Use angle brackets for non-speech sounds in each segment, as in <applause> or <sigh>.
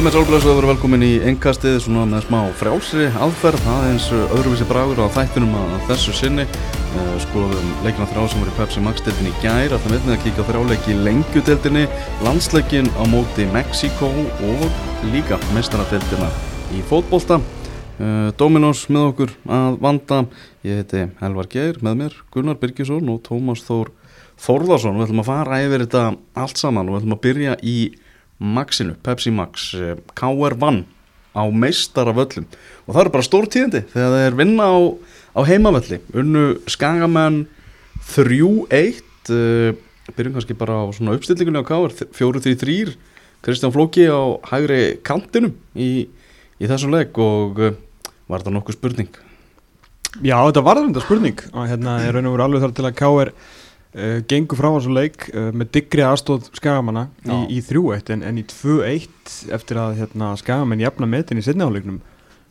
Komið sálblöðslega að vera velkomin í engkastið svona með smá frjálsri aðferð það er eins öðruvísi bragur á þættinum að þessu sinni. Uh, skoðum leikina þrjá sem voru í Pepsi Max-deltin í gær að það veitin að kíka þrjáleiki í lengjudeltinni landsleikin á móti Mexiko og líka mestaradeltina í fótbolta. Uh, Dominos með okkur að vanda. Ég heiti Helvar Geir með mér Gunnar Birgisson og Tómas Þór Þórðarsson við ætlum að fara yfir þetta allt saman og við ætlum að byrja í Maxinu, Pepsi Max K.R. vann á meistara völlum og það eru bara stór tíðindi þegar það er vinna á, á heimavölli unnu Skagamenn 3-1 uh, byrjum kannski bara á svona uppstillingunni á K.R. 4-3-3 Kristján Flóki á hægri kantinum í, í þessum legg og uh, var þetta nokkuð spurning? Já, þetta var þetta spurning og hérna er raun og veru alveg þar til að K.R. Uh, gengur frá þessu leik uh, með diggri aðstóð skagamanna í, í 3-1 en, en í 2-1 eftir að hérna, skagamenn jafna metin í setniháleiknum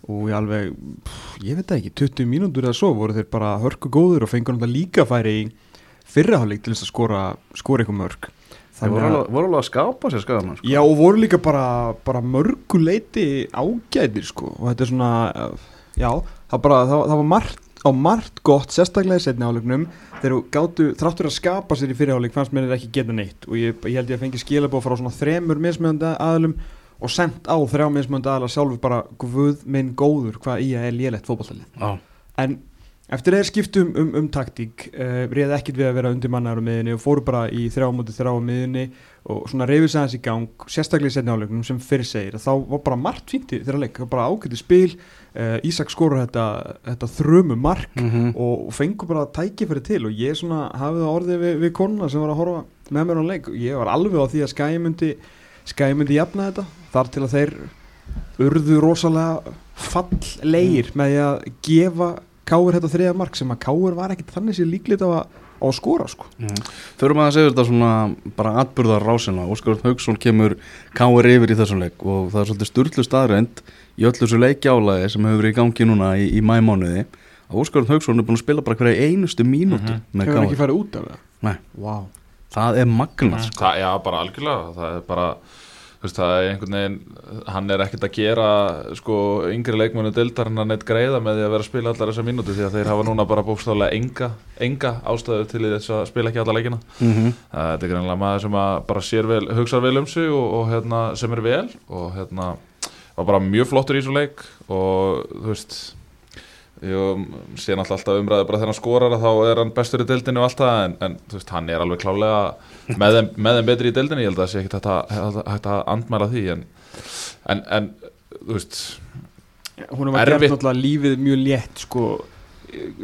og ég alveg, pff, ég veit ekki 20 mínútur eða svo voru þeir bara hörku góður og fengur náttúrulega líka færi í fyrraháleik til þess að skora skora eitthvað mörg Það voru alveg, voru alveg að skapa sér skagamann sko. Já og voru líka bara, bara mörguleiti ágæðir sko. Og þetta er svona, já það, bara, það, það var margt á margt gott, sérstaklega í setni áleiknum þegar þú gáttu, þráttur að skapa sér í fyriráleik fannst mér ekki geta neitt. Og ég, ég held ég að fengi skilabóð frá svona þremur mismjöndi aðlum og sendt á þrjá mismjöndi aðla sjálfur bara guð minn góður hvað í að er lélætt fókbaltalið en eftir þeir skiptum um, um, um taktík uh, réði ekkit við að vera undir mannar á miðinni og fóru bara í þrjá múti þrjá á miðinni og svona reyfis aðeins í gang sérstaklega í setni áleiknum sem fyrir segir þá var bara margt fíntið þeirra leik, bara ágætti spil Uh, Ísak skorur þetta, þetta þrömu mark mm -hmm. og, fengur bara tækifæri til og ég svona hafið það orðið við, við konuna sem var að horfa með mér á leik og ég var alveg á því að skæmundi skæmundi jafna þetta þar til að þeir urðu rosalega falllegir mm. með því að gefa Káur þetta þriða mark sem að Káur var ekkit þannig sér líklít á að, á að skora sko. Förum að segja þetta svona bara atbyrðar rásina Óskar Haugsson kemur Káur yfir í þessum leik og það er svolítið styrlu staðrænt í öllu þessu leikjálaði sem hefur verið í gangi núna í, í mæmánuði að Óskar Haugsson er búin að spila bara hverja einustu mínútu mm -hmm. hefur ekki farið út af það Nei, wow. það er magnað sko. það, Já, bara algjörlega það er bara, veist, það er einhvern veginn hann er ekkert að gera sko, yngri leikmennu dildar hann að neitt greiða með því að vera að spila allar þessa mínúti því að þeir hafa núna bara bókstáðlega enga, enga ástæðu til þess að spila ekki alla leikina mm -hmm. þetta er greinlega maður sem bara sér vel hugsa vel um sig og, og hérna, sem er vel og hérna var bara mjög flottur í þessu leik og þú veist sé náttúrulega alltaf umræði bara þegar hann skorar þá er hann bestur í deildinu og allt það en, en þú veist, hann er alveg klálega með þeim, með þeim betri í deildinu, ég held að það sé ekki hægt, hægt að andmæla því en, en, en þú veist hún var gert náttúrulega lífið mjög létt sko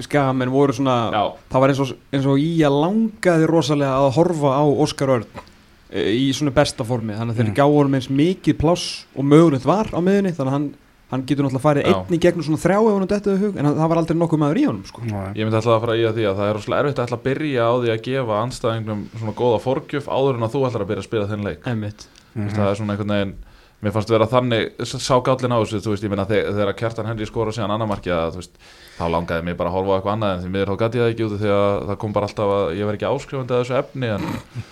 skamenn voru svona Já. það var eins og, eins og að langaði rosalega að horfa á Óskar Örn e, í svona besta formi þannig að þeir mm. gáðum eins mikið pláss og mögulegt var á miðunni þannig að hann hann getur náttúrulega farið einni gegnum svona þrjá ef hann dettuði hug, en það var aldrei nokkuð maður í honum sko. Ég myndi alltaf að fara í að því að það er rosalega erfitt að byrja á því að gefa anstæðingum svona góða forgjöf áður en að þú ætlar að byrja að spila þenn leik mm -hmm. það er svona einhvern veginn mér fannst vera þannig, sá gállin á þessu þú veist, ég minna þegar Kjartan Henry skora síðan annar marki að þú veist, þá langaði mér bara að horfa á eitthvað annað en því miður þá gæti ég það ekki út því að það kom bara alltaf að ég verð ekki áskrifandi að þessu efni en,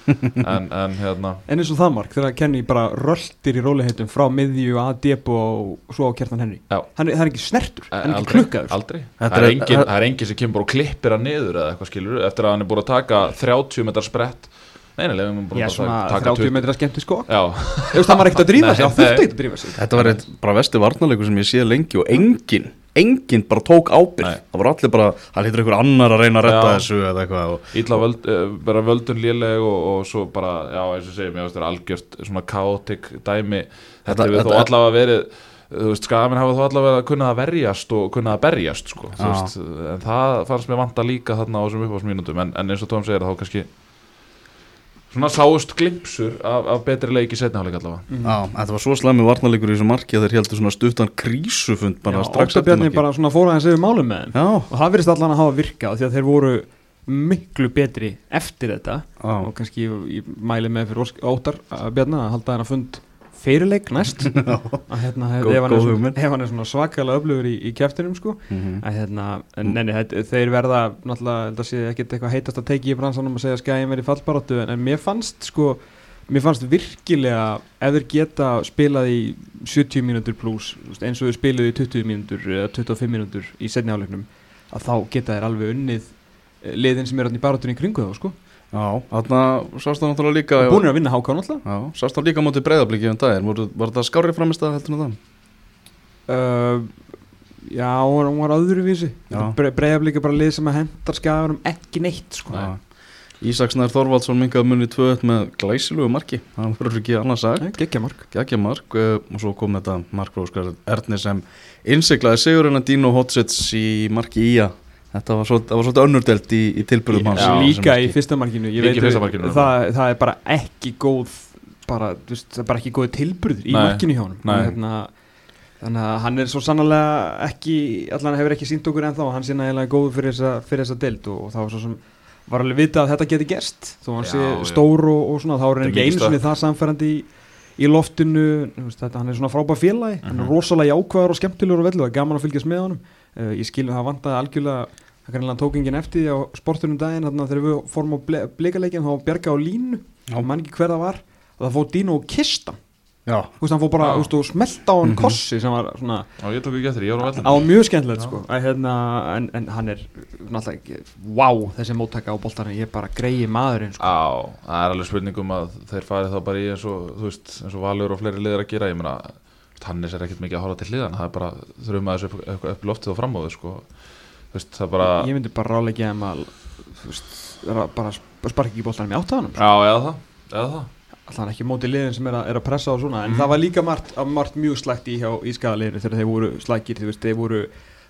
<laughs> en, en hérna. En eins og það mark, þegar Kenny bara röldir í róliheitum frá miðju að debu og svo á Kjartan Henry. Hann, það er ekki snertur, hann er ekki klukkaður. Aldrei, það er, engin, það er engin sem kemur og klippir hann niður eða eitthvað skilur eftir að hann er búin að taka 30 metrar sprett Nei, nei, við Já, svona 30 metra sko. Já. Þú veist, það var ekkert að drífa sig, það þurfti ekkert að drífa sig. Þetta var eitt bara vesti varnarleikur sem ég sé lengi og enginn, enginn bara tók ábyrg Það voru allir bara, það hýttur einhver annar að reyna að retta þessu eða eitthvað Ítla völd, vera völdun léleg og, og svo bara, já, eins og segjum, ég veist, það er algjört svona kaotik dæmi. Þetta hefur þó allavega verið þú veist, skafin hafa þó allavega kunnað að verjast og kunnað að berjast, sko veist, en það fannst mér vanta líka þarna á þessum uppáðsmínutum en, en eins og Tóm segir þá kannski svona sáust glimpsur af, af betri leiki setniháleik allavega mm. Já, þetta var svo slemmi varnarleikur í þessu marki að þeir heldur svona stuttan krísufund bara Já, strax eftir marki. bara svona fóra hans yfir málum með þeim og það verðist allan að hafa virkað því að þeir voru miklu betri eftir þetta Já. og kannski ég mæli með fyrir óttar að halda henn að fund fyrirleik næst. <laughs> Að hérna hef, ef, hann svona, ef hann er svona svakalega öflugur í, í kæftinum sko. Mm -hmm. að hérna, en neini, þeir verða náttúrulega, þetta sé ekki eitthvað heitast að teki í bransanum og segja skæðin verið fallbaróttu en, en mér fannst sko mér fannst virkilega ef þeir geta spilað í 70 mínútur pluss eins og þeir spilaði í 20 mínútur eða 25 mínútur í setni áleiknum að þá geta þeir alveg unnið eh, liðin sem er allir barátunni kringu þá sko Já, þarna sást það náttúrulega líka og búin að vinna háká náttúrulega? Já, sást það líka mótið breyðabliki um daginn, var, var þetta skárið framist að heldur það? uh, Já, hún var öðruvísi. Breyðabliki bara lið sem að hendar skafunum ekki neitt sko. Ísaksnær Þorvaldsson mingaði munni 2-1 með glæsilugu marki, það verður ekki annars sagt. Gekkja mark. Gekkja mark uh, og svo kom þetta markbróskar Erni sem innsiklaði Sigurinn að Dino Hotsits í marki Ía Þetta var svolítið önnurdelt í, í tilbyrðum hans Líka í fyrsta markinu, veit, fyrsta markinu það, það er bara ekki góð bara, veist, það er bara ekki góð tilbyrður í markinu hjá hann hérna, Þannig að hann er svo sannlega ekki, allan hefur ekki sínt okkur ennþá hann sé nægilega góð fyrir þessa, fyrir þessa deild og, og það var svo sem var alveg vita að þetta geti gerst þó hann sé stór og, og svona þá er hann ekki eins og það samfærandi í, í loftinu þetta, hann er svona frábæð félagi uh -huh. hann er mhm. rosalega jákvæðar og skemmtilegur og vellu það er gaman að fylgjast með honum uh, ég skilum það vantaði algjörlega það kannilega tók enginn eftir á sportunum daginn þannig að þegar við fórum á bleikaleikin þá bjerga á línu og mann ekki hver það var og það fóð Dino og kista. Já. Þú veist, hann fór bara úst, og smelta á hann mm -hmm. kossi sem var svona Já, ég tók ekki eftir, ég var á Á mjög skemmtilegt, sko. Að, hérna, en, en hann er náttúrulega Wow, þessi móttaka á boltarni, ég er bara greiði maðurinn, sko. Já, það er alveg spurningum að þeir farið þá bara í eins og, veist, eins og Valur og fleiri liðar að gera Ég meina, Hannes er ekkert mikið að horfa til liðan Það er bara, þurfum að þessu upp, upp, loftið og framóðu, sko Þú veist, það bara Ég myndi bara ráleikja um að, þú veist, bara sparki ekki boltarni með áttaðanum sko. Já, eða það, eða það alltaf ekki mótið liðin sem er að, er að pressa á svona en mm. það var líka margt, margt mjög slægt í hjá ískæðaliðinu þegar þeir voru slækir þeir voru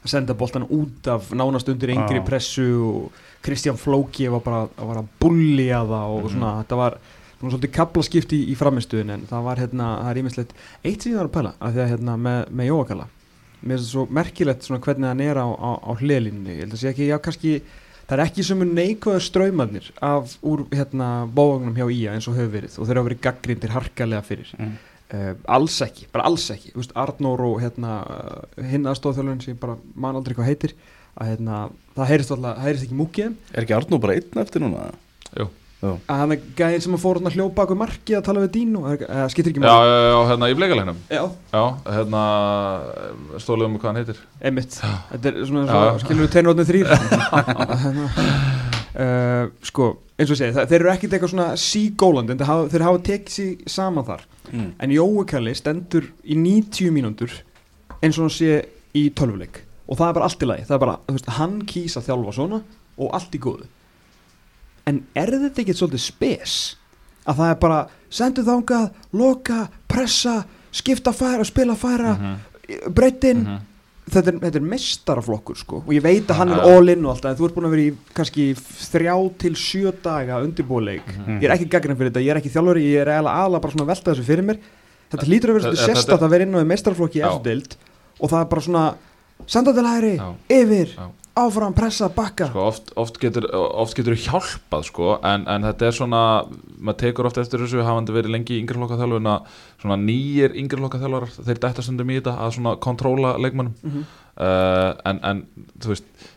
að senda boltan út af nánast undir yngri ah. pressu og Kristján Flóki var bara að, var að bullja það og mm. svona þetta var svona svolítið kaplaskipti í, í framistuðin en það var hérna, það er ímislegt eitt sem ég var að pæla að því að hérna með, með Jóakalla mér finnst það svo merkilegt svona hvernig hann er á, á, á hliðlinni, ég held að sé ekki, já kannski það er ekki sem neikvæða ströymanir af úr hérna bóvagnum hjá Ía eins og hefur verið og þeir hafa verið gaggrindir harkalega fyrir. Mm. uh, alls ekki, bara alls ekki. Vist, Arnór og hérna hinn aðstofþjálfurinn sem bara man aldrei hvað heitir að hérna, það heyrist alltaf, heyrist ekki múkið Er ekki Arnór bara einn eftir núna? Jú að hann er gæðin sem að fór hérna hljópa okkur marki að tala við dín og það skiptir ekki Já, já, já, hérna í bleikalegnum Já. Já, hérna stóluðum hvað hann heitir. Emmitt, þetta er svona, svona skilur við teinrótnið þrýr uh, <laughs> Sko, eins og segi, þeir eru ekkert eitthvað svona sígólandi en hafa, þeir hafa tekið sér saman þar. Mm. en Jóukalli stendur í 90 mínúndur eins og hann sé í tölvuleik. Og það er bara allt í lagi, það er bara, veist, hann kýsa þjálfa svona og allt í góðu en er þetta ekki svolítið spes? Að það er bara sendu þángað, loka, pressa skipta færa, spila færa mm -hmm. breytin mm -hmm. þetta er, þetta er mestaraflokkur sko. Og ég veit að hann er all in og allt en þú ert búin að vera í kannski þrjá til sjö daga undirbúleik mm -hmm. ég er ekki gaggrinn fyrir þetta, ég er ekki þjálfur ég er eiginlega bara svona að velta þessu fyrir mér. Þetta hlýtur að vera svolítið sérstatt að vera inn á mestaraflokki eftir deild og það er bara svona senda til hæri, yfir áfram, pressa, bakka sko, oft, oft getur þú hjálpað sko, en, en þetta er svona maður tekur oft eftir þessu, hafandi verið lengi í yngreflokka þjálfun að svona nýjir yngreflokka þjálfarar, þeir dættar stundum í þetta að svona kontróla leikmannum mm -hmm. uh, en, en þú veist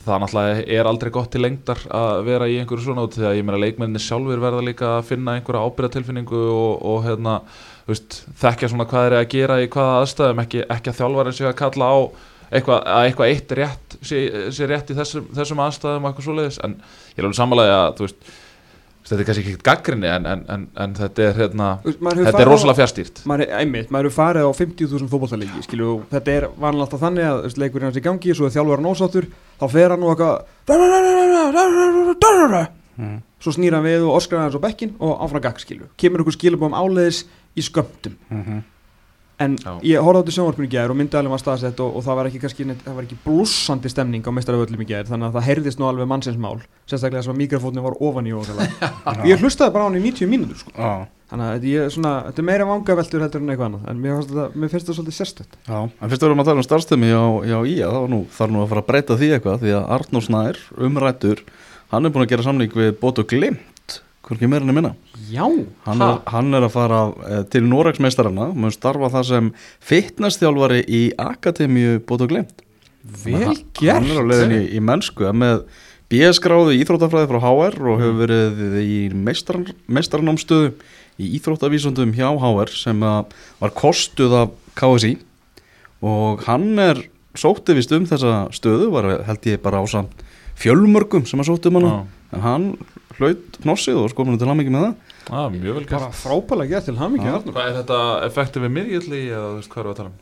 það náttúrulega er aldrei gott til lengdar að vera í einhverju svona út því að ég meina leikmenninni sjálfur verða líka að finna einhverja ábyrðatilfinningu og, og hérna, veist, þekkja svona hvað er að gera í hvaða aðstæðum, ekki, ekki að þjálfarinn sé að kalla á eitthvað, að eitthvað eitt rétt sé, sé rétt í þessum, þessum aðstæðum eitthvað svoleiðis en ég er alveg samanlega að veist, þetta er kannski ekki gaggrinni en, en, en, en þetta er, hérna, þetta er rosalega fjárstýrt einmitt, maður eru farið á 50.000 fókbóltalegi skilju, þetta er vanlega alltaf þannig að veist, leikurinn hans í gangi, svo er þjálfur nósáttur þá fer hann og eitthvað mm. svo snýra hann við og oskar hann svo bekkin og áfram gagg skilju, kemur einhver skilubum áleiðis í skömmtum mm -hmm en Já. ég horfði á þetta sjónvarpinu í gæðir og myndalum var staðsett og, og það var ekki, kannski, það var ekki blúsandi stemning á mestaröföllum í gæðir þannig að það heyrðist nú alveg mannsinsmál sérstaklega þess að mikrofónu var ofan í og <laughs> ég hlustaði bara á hann í 90 mínútur sko. þannig að ég, svona, þetta er meira vangaveltur heldur en eitthvað annað en mér, þetta, mér finnst þetta svolítið sérstött Já, en fyrst verðum að tala um starfstömi á, á Ía þá nú, þarf nú að fara að breyta því eitthvað því að Arnó Snær, umrættur hann er búin að gera samling við Bótt og Glimt hvorki meirinni minna. Já, hann er, hann er að fara eh, til Noregsmeistarana mun starfa það sem fitnessþjálfari í Akademíu bótt og glemt Vel gert Hann er á leiðinni í, í mennsku með B-skráðu íþróttafræði frá HR og hefur verið í meistar, meistarnámstöðu í íþróttavísundum hjá HR sem að var kostuð af KSI og hann er sótti vist um þessa stöðu, var held ég bara á samt fjölmörgum sem að sótti um hana. Já. En hann hlaut hnossið og skoðum til hann ekki með það ah, mjög vel bara gert frábælega gert til hamingi. Arnur Hvað er þetta effektiv við miðjöldi eða veist hvað er að tala um?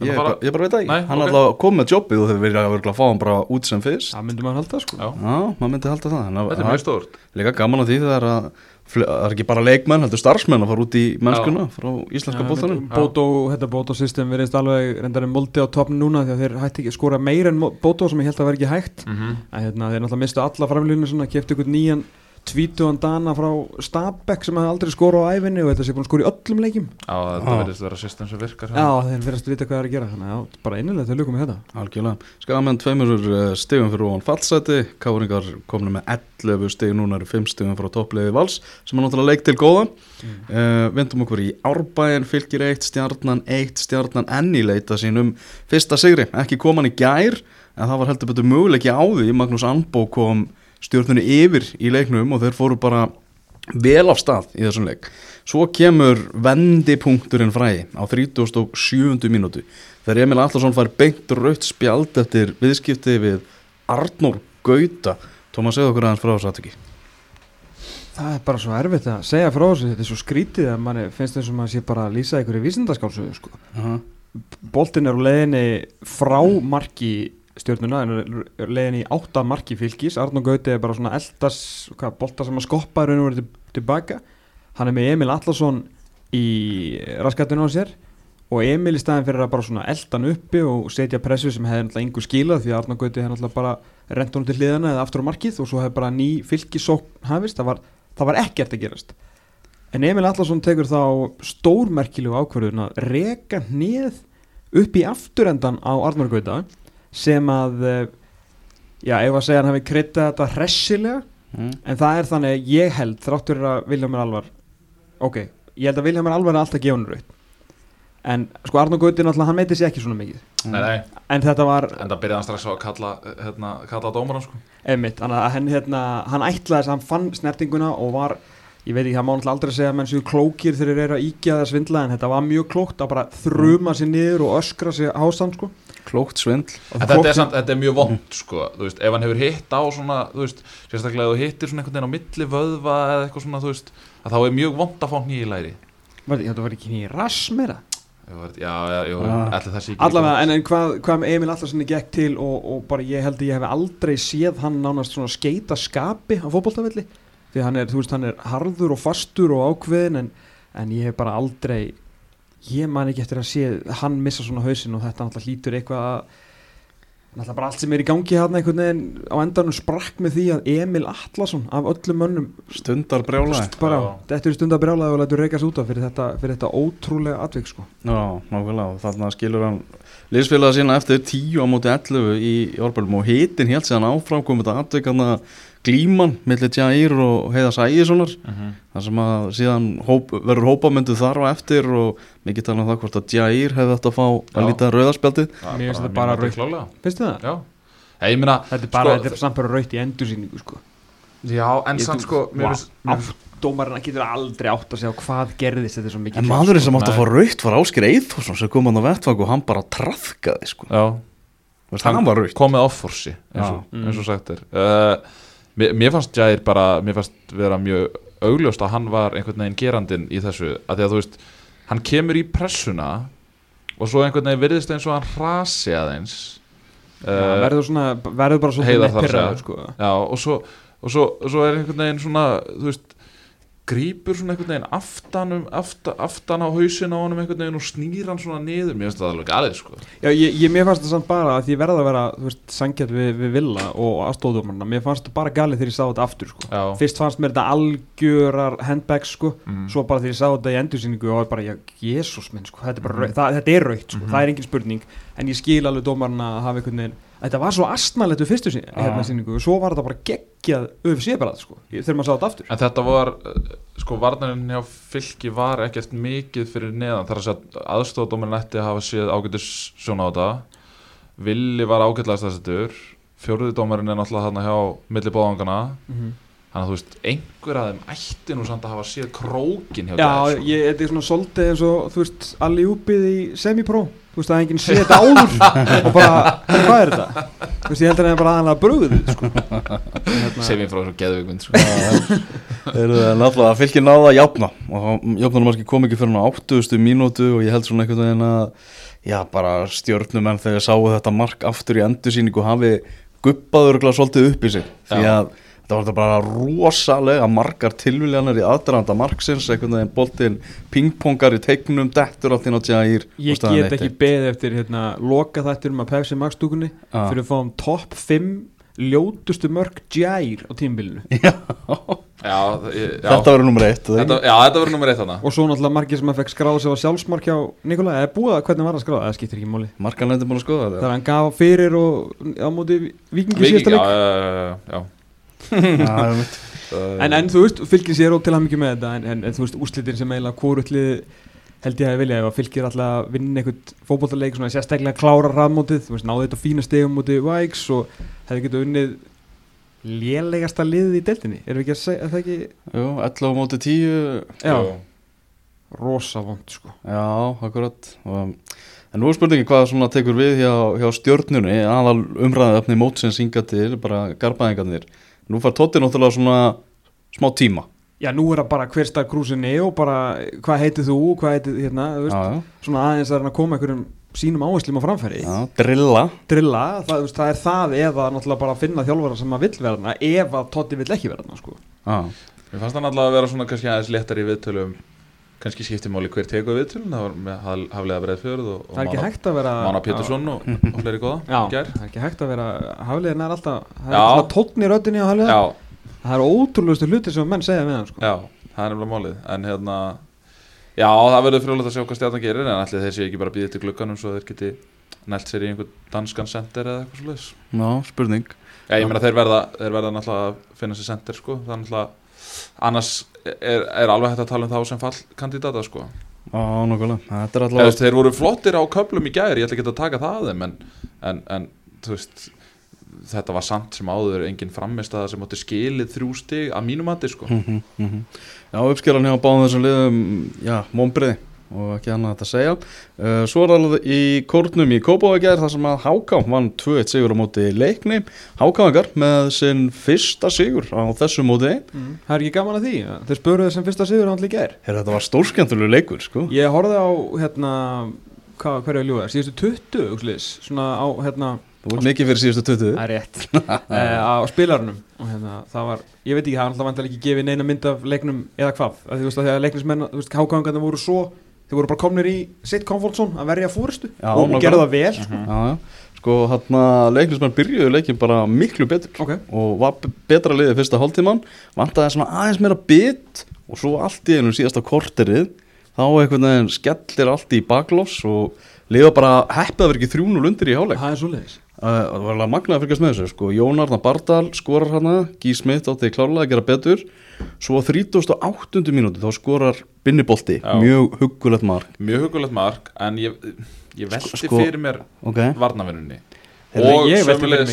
Er Ég, bara, ég bara veit ekki, Nei, hann ok. okay. alltaf kom með jobbið og þau verið að verið að fá hann bara út sem fyrst það myndi maður halda sko Já, Já, maður myndi halda það en þetta er mjög stórt er líka gaman að því þegar að það er ekki bara leikmenn, heldur starfsmenn að fara út í mennskuna frá íslenska bóltanum Bótó, þetta Bótó system verðist alveg reyndar en moldi á toppn núna því að þeir hætti ekki skora meira en Bótó sem ég held að vera ekki hægt. Mm -hmm. að hérna, þeir náttúrulega mistu alla framlýninu svona, kefti ykkur nýjan tvítuðan dana frá Stabæk sem hefði aldrei skora á æfinni og þetta sé búin að skora í öllum leikjum. Já, þetta verðist vera system sem virkar Já, þeir verðast að vita hvað það er að gera þannig að bara innilega til lukum með þetta. Algjörlega, skamenn tveimur uh, stigum fyrir ofan fallseti, káringar kominu með 11 stig, núna eru 5 stigum frá toppliði vals, sem er náttúrulega leik til góða. Uh, vindum okkur í Árbæin fylgir 1, stjarnan 1 stjarnan enn í leita sínum fyrsta sigri, ekki kom hann í gær en það var heldur betur möguleiki á því. Magnús Anbó kom stjórnunni yfir í leiknum og þeir fóru bara vel af stað í þessum leik svo kemur vendipunkturinn fræði á 37. mínútu þegar Emil Allarsson fær beint raut spjald eftir viðskipti við Arnór Gauta Tómas, segðu okkur aðeins frá þessu aðtöki Það er bara svo erfitt að segja frá þessu þetta er svo skrítið að manni finnst eins og maður sé bara að lýsa í vísindaskálsöðu sko. Boltin er á leiðinni frá marki stjórnuna en leiðinni í átta marki fylgis Arnó Gauti er bara svona eldas hvað, bolta sem að skoppa raun og verið til, tilbaka hann er með Emil Allarsson í raskatinu á sér og Emil í staðin fyrir að bara svona eldan uppi og setja pressu sem hefði náttúrulega yngur skilað því að Arnó Gauti hefði náttúrulega bara rent honum til hliðana eða aftur á markið og svo hefði bara ný fylgisókn hafist, það var, það var ekkert að gerast. En Emil Allarsson tekur þá stórmerkilegu ákvörðun að reka hnið upp í afturendan á Arnór Gauta sem að eh, já, ef að segja hann hefði kryttað þetta hressilega mm. en það er þannig að ég held þráttur að Viljámir Alvar ok, ég held að Viljámir Alvar er alltaf gefun raut en sko Arnór Gauti náttúrulega hann meiti sér ekki svona mikið Nei, nei, en þetta var en það byrjaði hann strax á að kalla, hérna, kalla dómaran sko Einmitt, hann, hérna, hann ætlaði þess að hann fann snertinguna og var, ég veit ekki, það má náttúrulega aldrei segja að menn séu klókir þegar þeir eru að íkja eða svindla en þetta var mjög klókt að bara þruma sér niður og öskra sér hásan sko. Klókt svindl þetta er, samt, þetta er mjög vond sko, þú veist, ef hann hefur hitt á svona, þú veist, sérstaklega ef þú hittir svona einhvern veginn á milli vöðva eða eitthvað svona, þú veist, að þá er mjög vond að fá hnýja í læri. Þetta var ekki nýja rass meira Já, já, já, já, Ah. allir það sé ekki. Allavega, en, en hvað, hvað með Emil Allarsson gekk til og, og bara ég held að ég hef aldrei séð hann nánast svona skeita skapi á fótboltavelli því hann er, þú veist, hann er harður og fastur og ákveðin en, en ég hef bara aldrei ég man ekki eftir að sé hann missa svona hausinn og þetta náttúrulega hlýtur eitthvað að náttúrulega bara allt sem er í gangi hann einhvern veginn á endanum sprakk með því að Emil Allarsson af öllum mönnum Stundar brjálaði þetta er stundar brjálaði og lætur reykast út af fyrir þetta, fyrir þetta ótrúlega atvik sko. Já, nákvæmlega. Og þarna skilur hann liðsfélaga sína eftir 10 á móti 11 í, Árbælum og hitin hélt séðan áfram komið þetta atvikana glíman millir Jair og Heiðars Ægissonar. Mhm. þar sem að síðan hóp, verður hópamöndu þar á eftir og mikið tala um það hvort að Jair hefði þetta að fá að rauðarspjaldið Já, Mér finnst þetta bara meina, Þetta er bara, Sko, þetta er samt bara raut í endursýningu sko. já, en samt sko, Dómarinn getur aldrei átt að segja hvað gerðist þetta er svo mikið En maðurinn sem átti að fá raukt var Ásker Eithórsson sem kom hann á vettvang og hann bara trafkaði sko. já, hann var raukt komið offorsi, eins og, eins og sagt er. Mér, mér fannst Jair bara, mér fannst vera mjög augljóst að hann var einhvern veginn gerandinn í þessu, að því að þú veist, hann kemur í pressuna og svo einhvern veginn virðist eins og hann rasi aðeins. uh, verður, svona, verður bara að neppirraður, segja. sko. Og svo, og svo, og svo er einhvern veginn svona, þú veist, grípur svona einhvern veginn aftan, um, aftan, aftan á hausin á honum einhvern veginn og snýr hann svona niður, mér finnst það alveg galið, sko. Já, ég, ég, mér fannst það samt bara að því verða að vera sangjart við, við Villa og aðstóðumarna mér fannst það bara galið þegar ég sá þetta aftur sko. Já. fyrst fannst mér þetta algjörar handbags sko, Mm. svo bara þegar ég sá þetta í endursýningu og bara, jésús minn sko, þetta er bara, mm. það, þetta er raukt sko, Mhm. það er engin spurning, en ég skil alveg dómarna að hafa einhvern veginn, þetta var svo astnalegt við fyrstu Ah. hérna sýningu og svo var þetta bara geggjað UFC bara sko, þegar maður sá þetta aftur. En þetta var, uh, sko, varnarinn hjá fylki var ekkert mikið fyrir neðan. Þar að segja aðstofadóminn ætti að hafa séð ágætis sjóna á þetta. Villi var ágætlega stæðstur fjórðudómarinn er náttúrulega þarna hjá milli bóðangana Mhm. þannig að þú veist, einhver af þeim ætti nú samt að hafa séð krókin hjá Já, Gær, sko. þetta er svona svolítið eins og, þú veist, allir úpið í semipro Þú veist, að enginn sé þetta áður <laughs> og bara, hvað er þetta? Þú veist, ég held að það er bara aðalega brugðið, sko hérna, sem ég frá þessu geðvíkund sko. Þeir eru náttúrulega að fylgja náða að jafna og jafnarmarki kom ekki fyrir á 80. mínútu og ég held svona einhvern veginn að já, bara stjórnumenn þegar sáu þetta mark aftur í endursýningu hafi guppaður svolítið upp í sig því Já. að þetta var bara rosalega margar tilviljanar í aðdraðanda marksins, einhvern veginn boltinn pingpongar í teiknum, dettur allt inn á tjægir Ég get ekki beðið eftir hérna, loka þættir um að Pepsi Max stúkunni Ah. fyrir að fá um topp 5 ljótustu mörg gjær á tímbilinu <laughs> Já, já, já, þetta verður nummer eitt þetta, já, þetta verður nummer eitt þarna. Og svo náttúrulega margir sem að fekk skráða sig á sjálfsmark hjá Nikola, eða búið að hvernig var það skráða, það skiptir ekki máli. Markanlendi búin að skoða Það þetta er <laughs> er en, en þú veist, fylgir sér og til að mikið með þetta en, en, en þú veist, úrslitin sem eiginlega kvorutlið held ég að vilja ef að fylgir alltaf að vinna einhvern fótbollaleik svona sérstaklega klára rafmótið, þú veist, náðu þetta fína stegum móti Vikes og hefði getið unnið lélegasta liðið í deltinni erum við ekki að segja, er það ekki? Jú, 11 á móti 10 já, Jú. rosa vond sko. Já, akkurat. Og, En nú er spurningin hvað svona tekur við hjá, hjá stjórnunni aðal umræðið mótsins hinga til bara garbaðingarnir Nú far Totti náttúrulega svona smá tíma. Já, nú er það bara hver stað krúsinni og bara hvað heitir þú, hvað heitir hérna, þú veist, Já, já, svona aðeins að koma einhverjum sínum áherslum á framfæri. Já, drilla. Drilla, það, veist, það er það eða náttúrulega bara að finna þjálfara sem að vill vera þarna ef að Totti vill ekki vera þarna sko. Já, Mér fannst hann alltaf að vera svona kannski aðeins léttar í viðtölum kannski skipti máli hver tegur viðtölum það var með Haf- Hafliða Breiðfjörð og, og það er ekki Mána- hægt að vera Mána Pétursson og, og fleiri góða já, það er ekki hægt að vera hafliðin er alltaf, það er alltaf tónn í röddinni á hafliða, Já, það er ótrúlegustu hluti sem menn segja við hann sko. já, það er nefnilega málið. En hérna, já, það verður frjóðlega að sjá hvað stjarnan gerir En allir þeir sé ekki bara býðið til glugganum Svo þeir geti nælt sér í einhvern danskan sender eða eitthvað svo leiðis já, spurning Er er, alveg hægt að tala um þá sem fallkandidata sko. Já, nokkulega, er veist, þeir voru flottir á köflum í gær ég ætla ekki að taka það en, en, en veist þetta var samt sem áður engin framist að það sem átti skilið þrjú stig að mínum mati sko. Mhm, mhm. Já, uppskeran hjá báðum þessum liðum já, mómbriði og ekki annað hægt að segja. Uh, Svo er alveg í kórnum í Kópavogjær þar sem að Háká vann 2-1 sigur á móti leikni. Hákáingar með sinn fyrsta sigur á þessu móti. Mm. það er ekki gaman að því, þeir spöruðu sem fyrsta sigur hann líka er Þetta var stórskjöntuleg leikur sko. Ég horfði á hérna, hvað, hverju að ljúga, síðustu 20 úrslis, svona á hérna Þú voru mikið fyrir síðustu 20 Það er rétt. Uh, <laughs> á spilarunum. Og hérna, það var, ég veit ekki, það er alltaf vantilega ekki gefið neina mynd af leiknum eða hvað. Þegar leiknismenn, hákangarnir voru svo þeir voru bara komnir í sitt comfort zone að verja fórustu Já, og gerðu það vel sko. Já, já, sko hann leiknismenn byrjuðu leikin bara miklu betur ok, og var be- betra liðið fyrsta hálftíman vantaði svona aðeins meira bit og svo allt í einu síðasta korterið þá einhvern veginn skellir allt í baklós og liða bara heppið að vera ekki þrjúnul undir í háleik það er svo leiðis það var alveg magnað að fylgjast með þessu sko. Jón Arnar Bardal skorar hana Gí Smith átti klárlega að gera betur svo á 38. mínúti þá skorar Binnibolti, mjög huggulegt mark mjög hugulegt mark en ég, ég velti Sko- fyrir mér ok, varnavinnunni og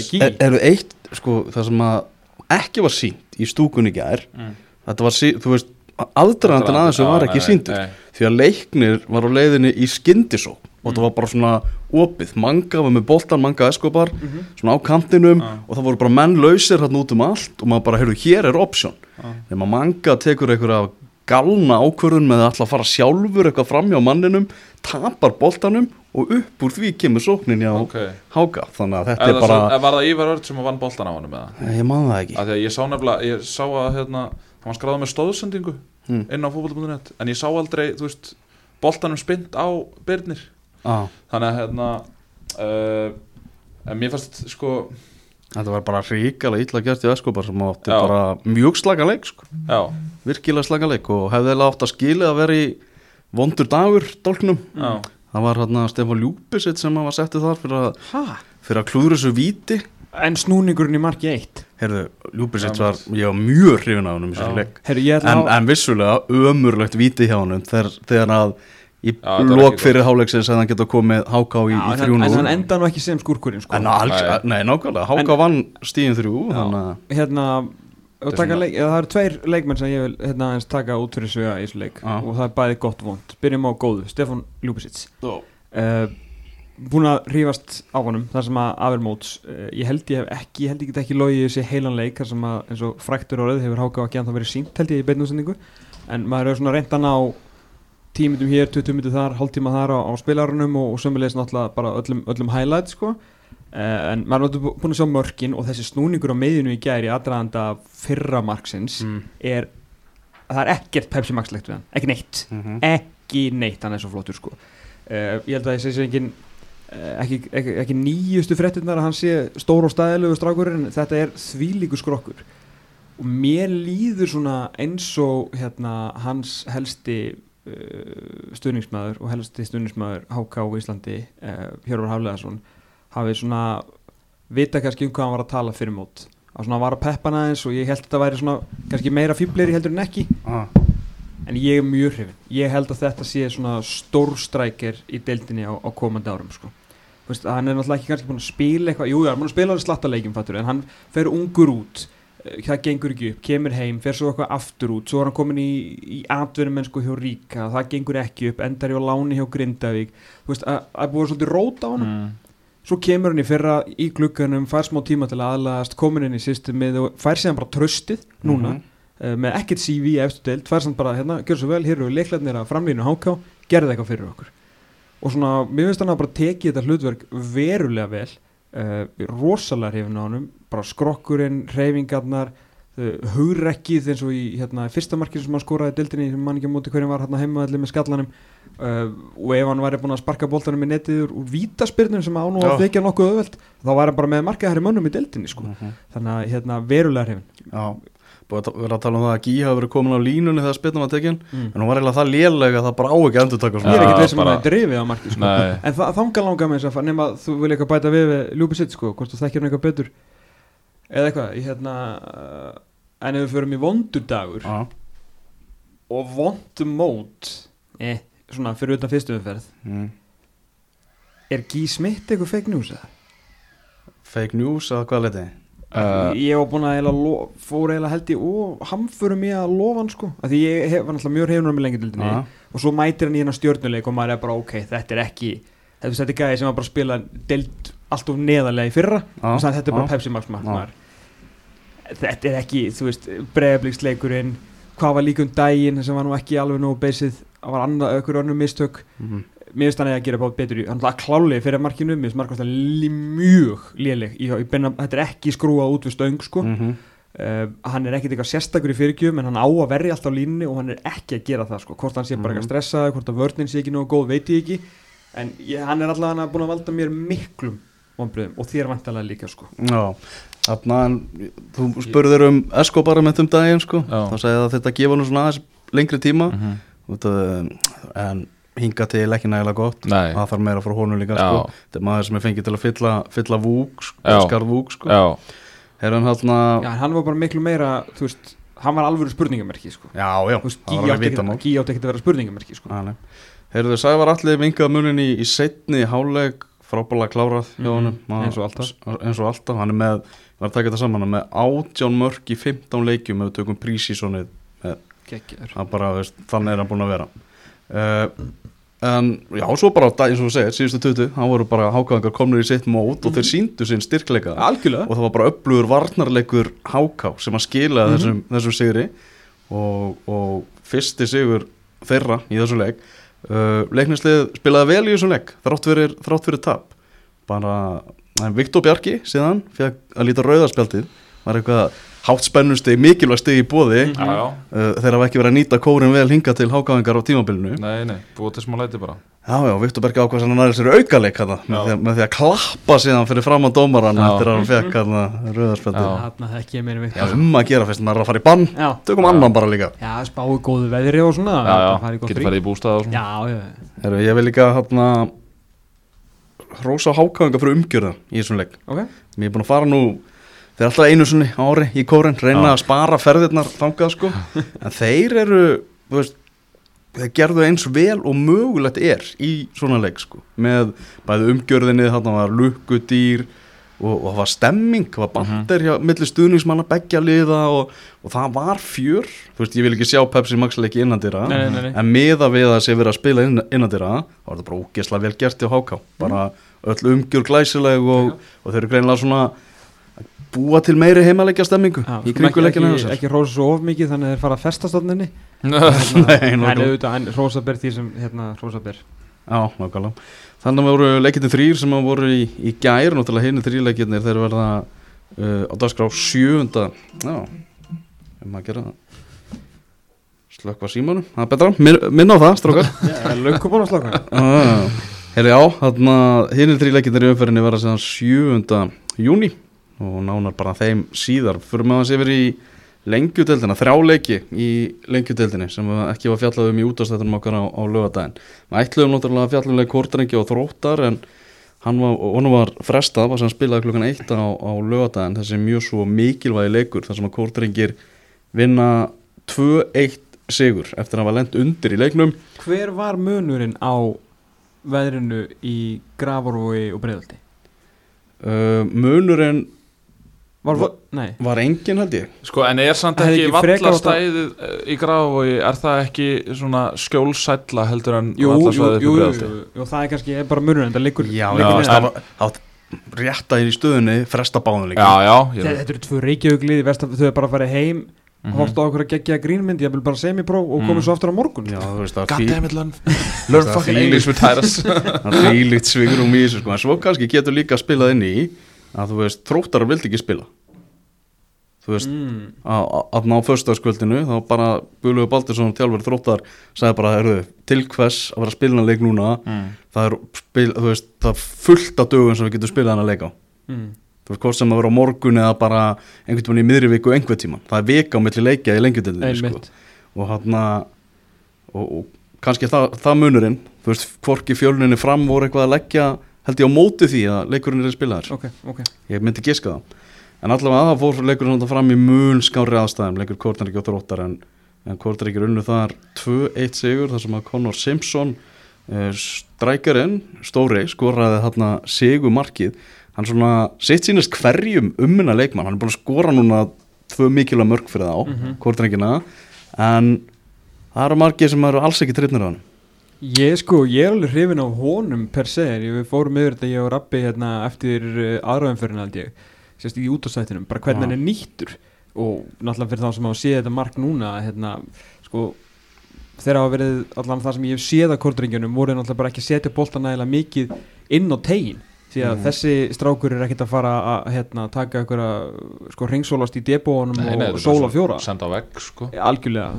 Gí er, eru eitt sko, það sem að ekki var sínt í stúkunni gær Mm. þetta var, sí, þú veist aðdraðandinn að þessu var ekki nei. því að leiknir var á leiðinni í skyndisó og það var bara svona opið, manga var með boltan, manga eskobar svona á kantinum Já. og það voru bara menn lausir hérna út um allt og maður bara, heyrðu, hér er option Já. þegar manga tekur einhverja galna ákvörðun með að að fara sjálfur eitthvað fram hjá manninum, tapar boltanum og upp úr því kemur sóknin hjá Ok. Háka, þannig að þetta Er er, það bara svo, var það Ívar Örd sem vann boltan á honum eða? ég man það ekki að ég sá nefnilega, ég sá að hérna, hann var skráðað með stóðsendingu Hmm. inn á fótboll.net en ég sá aldrei, þú veist, boltanum spynt á byrnir ah, þannig að hérna uh, en mér fannst sko þetta var bara ríkala illa gert í eskobar sem átti Já. bara mjög slaka leik sko. já, virkilega slaka leik og hefði eiginlega átt að skilja að vera í vondur dagur dálknum. Já, það var hérna Stefán Ljúbisitt sem var settið þar fyrir að, ha? fyrir að klúður þessu víti. En snúningurinn í marki 1 Heyrðu, Ljúbisitt var, ég var mjög hrifin af honum í þessu leik. En, en vissulega ömurlegt víti hjá honum þegar, þegar að í lok fyrir háleiksins að hann geta komið háká í, í en, þrjú hann- en hann enda nú ekki sem skurkurinn sko. Nei. nákvæmlega, háká vann stíðin þrjú hérna er leik, það eru tveir leikmenn sem ég vil hérna, taka út fyrir svega í þessu leik. Já. og það er bæði gott vond byrjum á góðu, Stefan Ljúbisits. Uh, búin að rífast á honum þar sem að Avermóts uh, ég held ég hef ekki, ég held ég get ekki logið þessi heilan leik þar sem að eins og fræktur orðið hefur háká ekki að það verið sínt held ég í beinuðsendingu en maður hefur svona reyndan á tímitum hér, 20 minnum þar, hálftíma þar á, á spilarunum og, og sömulegis náttúrulega bara öllum, öllum highlight sko. Uh, en maður er búin að sjá mörkin og þessi snúningur á meðinu í gæri aðdraðanda fyrra marksins Mm. er það er ekkert Pepsi Max legt við hann, ekki neitt. Mhm. ekki neitt, hann er svo flottur sko. Uh, ég held að ég segi sér engin uh, ekki, ekki, ekki nýjustu fréttinnar að hann sé stór og stæðilegu strákurinn þetta er þvílíku skrokkur. Og mér líður svona eins og hérna hans helsti stuðningsmaður og helsti stuðningsmaður HK á Íslandi uh, Hjörvar Hafleðarsson hafið svona vita kannski um hvað hann var að tala fyrir mót. Að svona var að peppa hann aðeins og ég held að þetta væri svona kannski meira fýbleri heldur en ekki. Ah, en ég er mjög hrifin ég held að þetta sé svona stórstrækir í deildinni á, á komandi árum sko. Þú veist, hann er náttúrulega ekki kannski búin að spila eitthvað, jú, já, hann er búin að spila alveg slatta leikjum fattur, en hann fer ungur út. eh, það gengur ekki upp, kemur heim fer svo eitthvað aftur út, svo er hann komin í, í atvinnumennsku hjá Ríka, það gengur ekki upp endar í á láni hjá Grindavík þú veist, að að búið svolítið rót á hann mm. svo kemur hann í fyrra í glugganum fær smá tíma til að aðlaðast, komin inn í systemið og fær síðan bara tröstið núna Mhm. uh, með ekkert CV eftir deild fær samt bara hérna, gjör svo vel, hér eru leiklarnir að framlínu háká, gerði eitthvað fyrir okkur og svona, mér finnst hann að bara tekið þetta hlutverk verulega vel rosalega hrifin á honum. Bara skrokkurinn, reyfingarnar uh, hugrekkið eins og í hérna, fyrsta markið sem hann skoraði í deildinni sem mann ekki móti hverjum var hérna heima allir með skallanum. Uh, og ef hann væri búin að sparka boltanum í netið úr, vítaspyrnum sem á nú að þykja nokkuð öðveld þá var hann bara með markaðherri mönnum í deildinni sko. Mhm. þannig að hérna, verulega hrifin. Já, búið að vera að tala um það að Gí hafi verið komin á línunni þegar spilnum var tekin mm. en hún var eiginlega það lélega að það bara á ekki að endur taka ég er ekkert veist sem bara- að það er drifið á markið sko. En það þanga langar með þess að nema að þú vil eitthvað bæta við við Lúbi sitt sko, hvort þú þekkir hann eitthvað betur eða eitthvað, hérna uh, en ef við förum í vondudagur Já, og vondumót eh, svona fyrir utan fyrstu umferð mm. er Gí Smitt eitthvað fake news eða? Fake news eða hvað leiti Uh, ég var búin að eiginlega lo- fór eiginlega held ég og hamförum ég að lofa hann sko. Af því ég hef, var náttúrulega mjög hefnur með lengildildinni Já. og svo mætir hann í hennar stjórnuleik og maður er bara ok, þetta er ekki þetta, er gæði sem var bara að spila deild allt of neðarlega í fyrra. Já, og þannig þetta er bara. Pepsi Max markmaður þetta er ekki, þú veist breiðabliksleikurinn, hvað var líka um daginn sem var nú ekki alveg nógu beysið það var annað, ökkur önnur mistök. Mhm. Mér finnst hann að gera bát betur í hann er klálega fyrir markinu, mér finnst markvæmst mjög léleg, í, í beina, þetta er ekki skrúað út við stöng sko Mhm. Uh, hann er ekkert eitthvað sérstakur í fyrirgjöfum en hann á að verja alltaf á línunni og hann er ekki að gera það sko. hvort hann sé bara Mhm. eitthvað stressaði hvort að vörnin sé ekki nógu góð, veit ég ekki en ég, hann er alltaf búin að valda mér miklum vonbröðum og þér vantalega líka sko. Já, þarna en þú spurðir um Escobar hinga til ekki nægilega gott. Nei. það þarf meira frá honum líka sko. Þetta er maður sem er fengið til að fylla, fylla vúk sko, skarð vúk sko. Já, er hann hérna Já, en hann var bara miklu meira þú veist, hann var spurningamerki sko. já, já, Þú veist, það var Gí alveg ekkert- Gí átti ekkert að vera spurningamerki sko. Já, nei. Heyrðu, Sævar allir vingað munin í, í setni háleg frábælega klárað hjá honum. Ma- eins eins og alltaf, hann er með var að taka þetta saman, hann með átján mörg í 15 leikjum ef við tökum prísísonið þannig er hann búin að vera uh, en já, svo bara eins og þú segir, síðustu tutu hann voru bara hákáðingar komnir í sitt mót og þeir síndu sinn styrkleika. Algjörlega. Og það var bara upplugur varnarleikur háká sem að skila Mhm. þessum, þessum sigri. Og, og fyrsti sigur þeirra í þessum leik uh, leiknislið spilaði vel í þessum leik þrátt fyrir, þrátt fyrir tap. Bara, en Viktor Bjarki síðan, fekk að líta rauðarspjaldið var eitthvað hátt spennusteg mikilvæg steg í bóði já, já. Uh, þeir hafa ekki verið að nýta kórin vel hinga til hákáðingar á tímabilinu. Nei, nei, búið til smá læti bara. Já, já, Viktor Bergi ákvað sem hann sér aukaleik hana, með, með því að klappa síðan fyrir fram á dómaran eftir að hann fekk Já, um að gera fyrst, maður er að fara í bann. Já, Tökum Já. annan bara líka. Já spáu góðu veðri og svona getur farið í bústað og svona. Já, já, Heru, Ég vil líka hérna Rósa hákáðinga fyrir umgjörða í þessum leik. Ok. Mér er búin að fara nú Þeir er alltaf einu á ári í kóren Reyna að spara ferðirnar þangað sko. <laughs> En þeir eru, þú veist þeir gerðu eins vel og mögulegt er í svona leik sko. Með bæði umgjörðinni þarna var lukkudýr og, og það var stemming, það var bandir hjá milli stuðningsmanna beggja liða og, og það var fjör, þú veist ég vil ekki sjá Pepsi Max leiki nei. en miða við að sé verið að spila inn, innandira þá var það bara ógesla vel gert hjá HK bara öll umgjör glæsileg og, og þeir eru greinilega svona búa til meiri heimalegja stemmingu Já, í skulum kringu ekki, ekki, rósa svo of mikið þannig að þeir fara að festa stofninni. <laughs> Nei, en auðvitað, en rósa ber því sem hérna rósa ber. Já, nákvæmlega. Þannig voru leikirnir þrýr sem voru í, í gær, náttúrulega hinn þrýr leikirnir þeir verða uh, á dagskrá sjöunda, já, um að gera það. Slökkva símanum, það er betra, Min, minna á það, strókar. <laughs> Búin að slaka <laughs> Ah, Herri já, þannig að hinn þrýr leikirnir í umferðinni verða séðan sjöunda júni og nánar bara þeim síðar. Fyrir með að sé verið í lengjudeldina, þrjáleiki í lengjudeldinni sem ekki var fjallað um í útastættunum okkar á, á lögadaginn. Við ætluðum náttúrulega fjalla um leik Kortrengi og Þróttar en hann var, honum var frestað, var sem spilaði klukkan eitt á, á lögadaginn, þessi mjög svo mikilvægi leikur þar sem að Kortrengir vinna 2-1 sigur eftir að hann var lent undir í leiknum. Hver var munurinn á veðrinu í Gravarvogi og Breiðaldi? Uh, munurinn Var, Va- nei var engin held ég. Sko, en er samt ekki ekki átt að- vallastæðið eh, í Grafovogi, er það ekki svona skjólsælla heldur en Jú, jú, jú, fyrir jú, það er kannski er bara munurinn Það liggur það var átt rétta í stöðunni, fresta báðum líka. Já, já, ég Þetta eru tvö reykjauglið Þau er bara að fara heim Mhm. Horta á okkur að gegja grínmynd Ég vil bara semipróf og Mm. komið svo aftur á morgun Já, þú veist, það God er damn it, <laughs> learn, learn Það fucking English with Tyrus <laughs> fílíkt svigrum í þessu sko. En svo kannski getur líka spilað inn í að þú veist, þróttarar vildi ekki spila. Þú veist, mm. að, að ná föstaskvöldinu þá bara Guðlaugur Baldursson þjálfur þróttar sagði bara, heyrðu, til hvers að vera að spila hann leik núna Mm. það er, spil, þú veist, það er fullt af dögum sem við getum spilað hann að leika á Mm. þú veist, hvort sem að vera á morgun eða bara einhvern tímann í miðri viku einhvern tímann það er vika á milli leikja í lengjutildinni sko. Og hann og, og kannski það, það munurinn þú veist, hvorki fjölunni fram voru eitthvað að leggja held ég á móti því að leikurinn er spilaður. Ok, ok. Ég myndi giska það. En allavega það fór leikurinn fram í mun skári aðstæðum, leikur Kortnarík og Þróttar en, en Kortnarík er unnu þar 2-1 sigur þar sem að Conor Simpson uh, strækjarinn Stóri skoraði þarna sigur markið hann svona sitt sínist hverjum ummuna leikmann, hann er búin að skora núna tvö mikilvæg mörg fyrir þá mm Mhm. en það eru margir sem eru alls ekki trippnir á hann Ég sko, ég er alveg hrifin á honum per se, við fórum yfir þetta ég og Rappi hérna eftir aðröðumferðin held ég, sérst í útastættinum bara hvernig hann er nýttur. Og náttúrulega fyrir þá sem hafa séð þetta mark núna hérna, sko þegar hafa verið allan það sem ég hef séð að kortringjunum voru náttúrulega bara ekki að setja bolta nægilega mikið inn á tegin því að Mhm. þessi strákur er ekkert að fara að hérna, taka einhverja sko ringsólast í debóanum og sóla fjóra. Senda á vegg, sko. Algjörlega,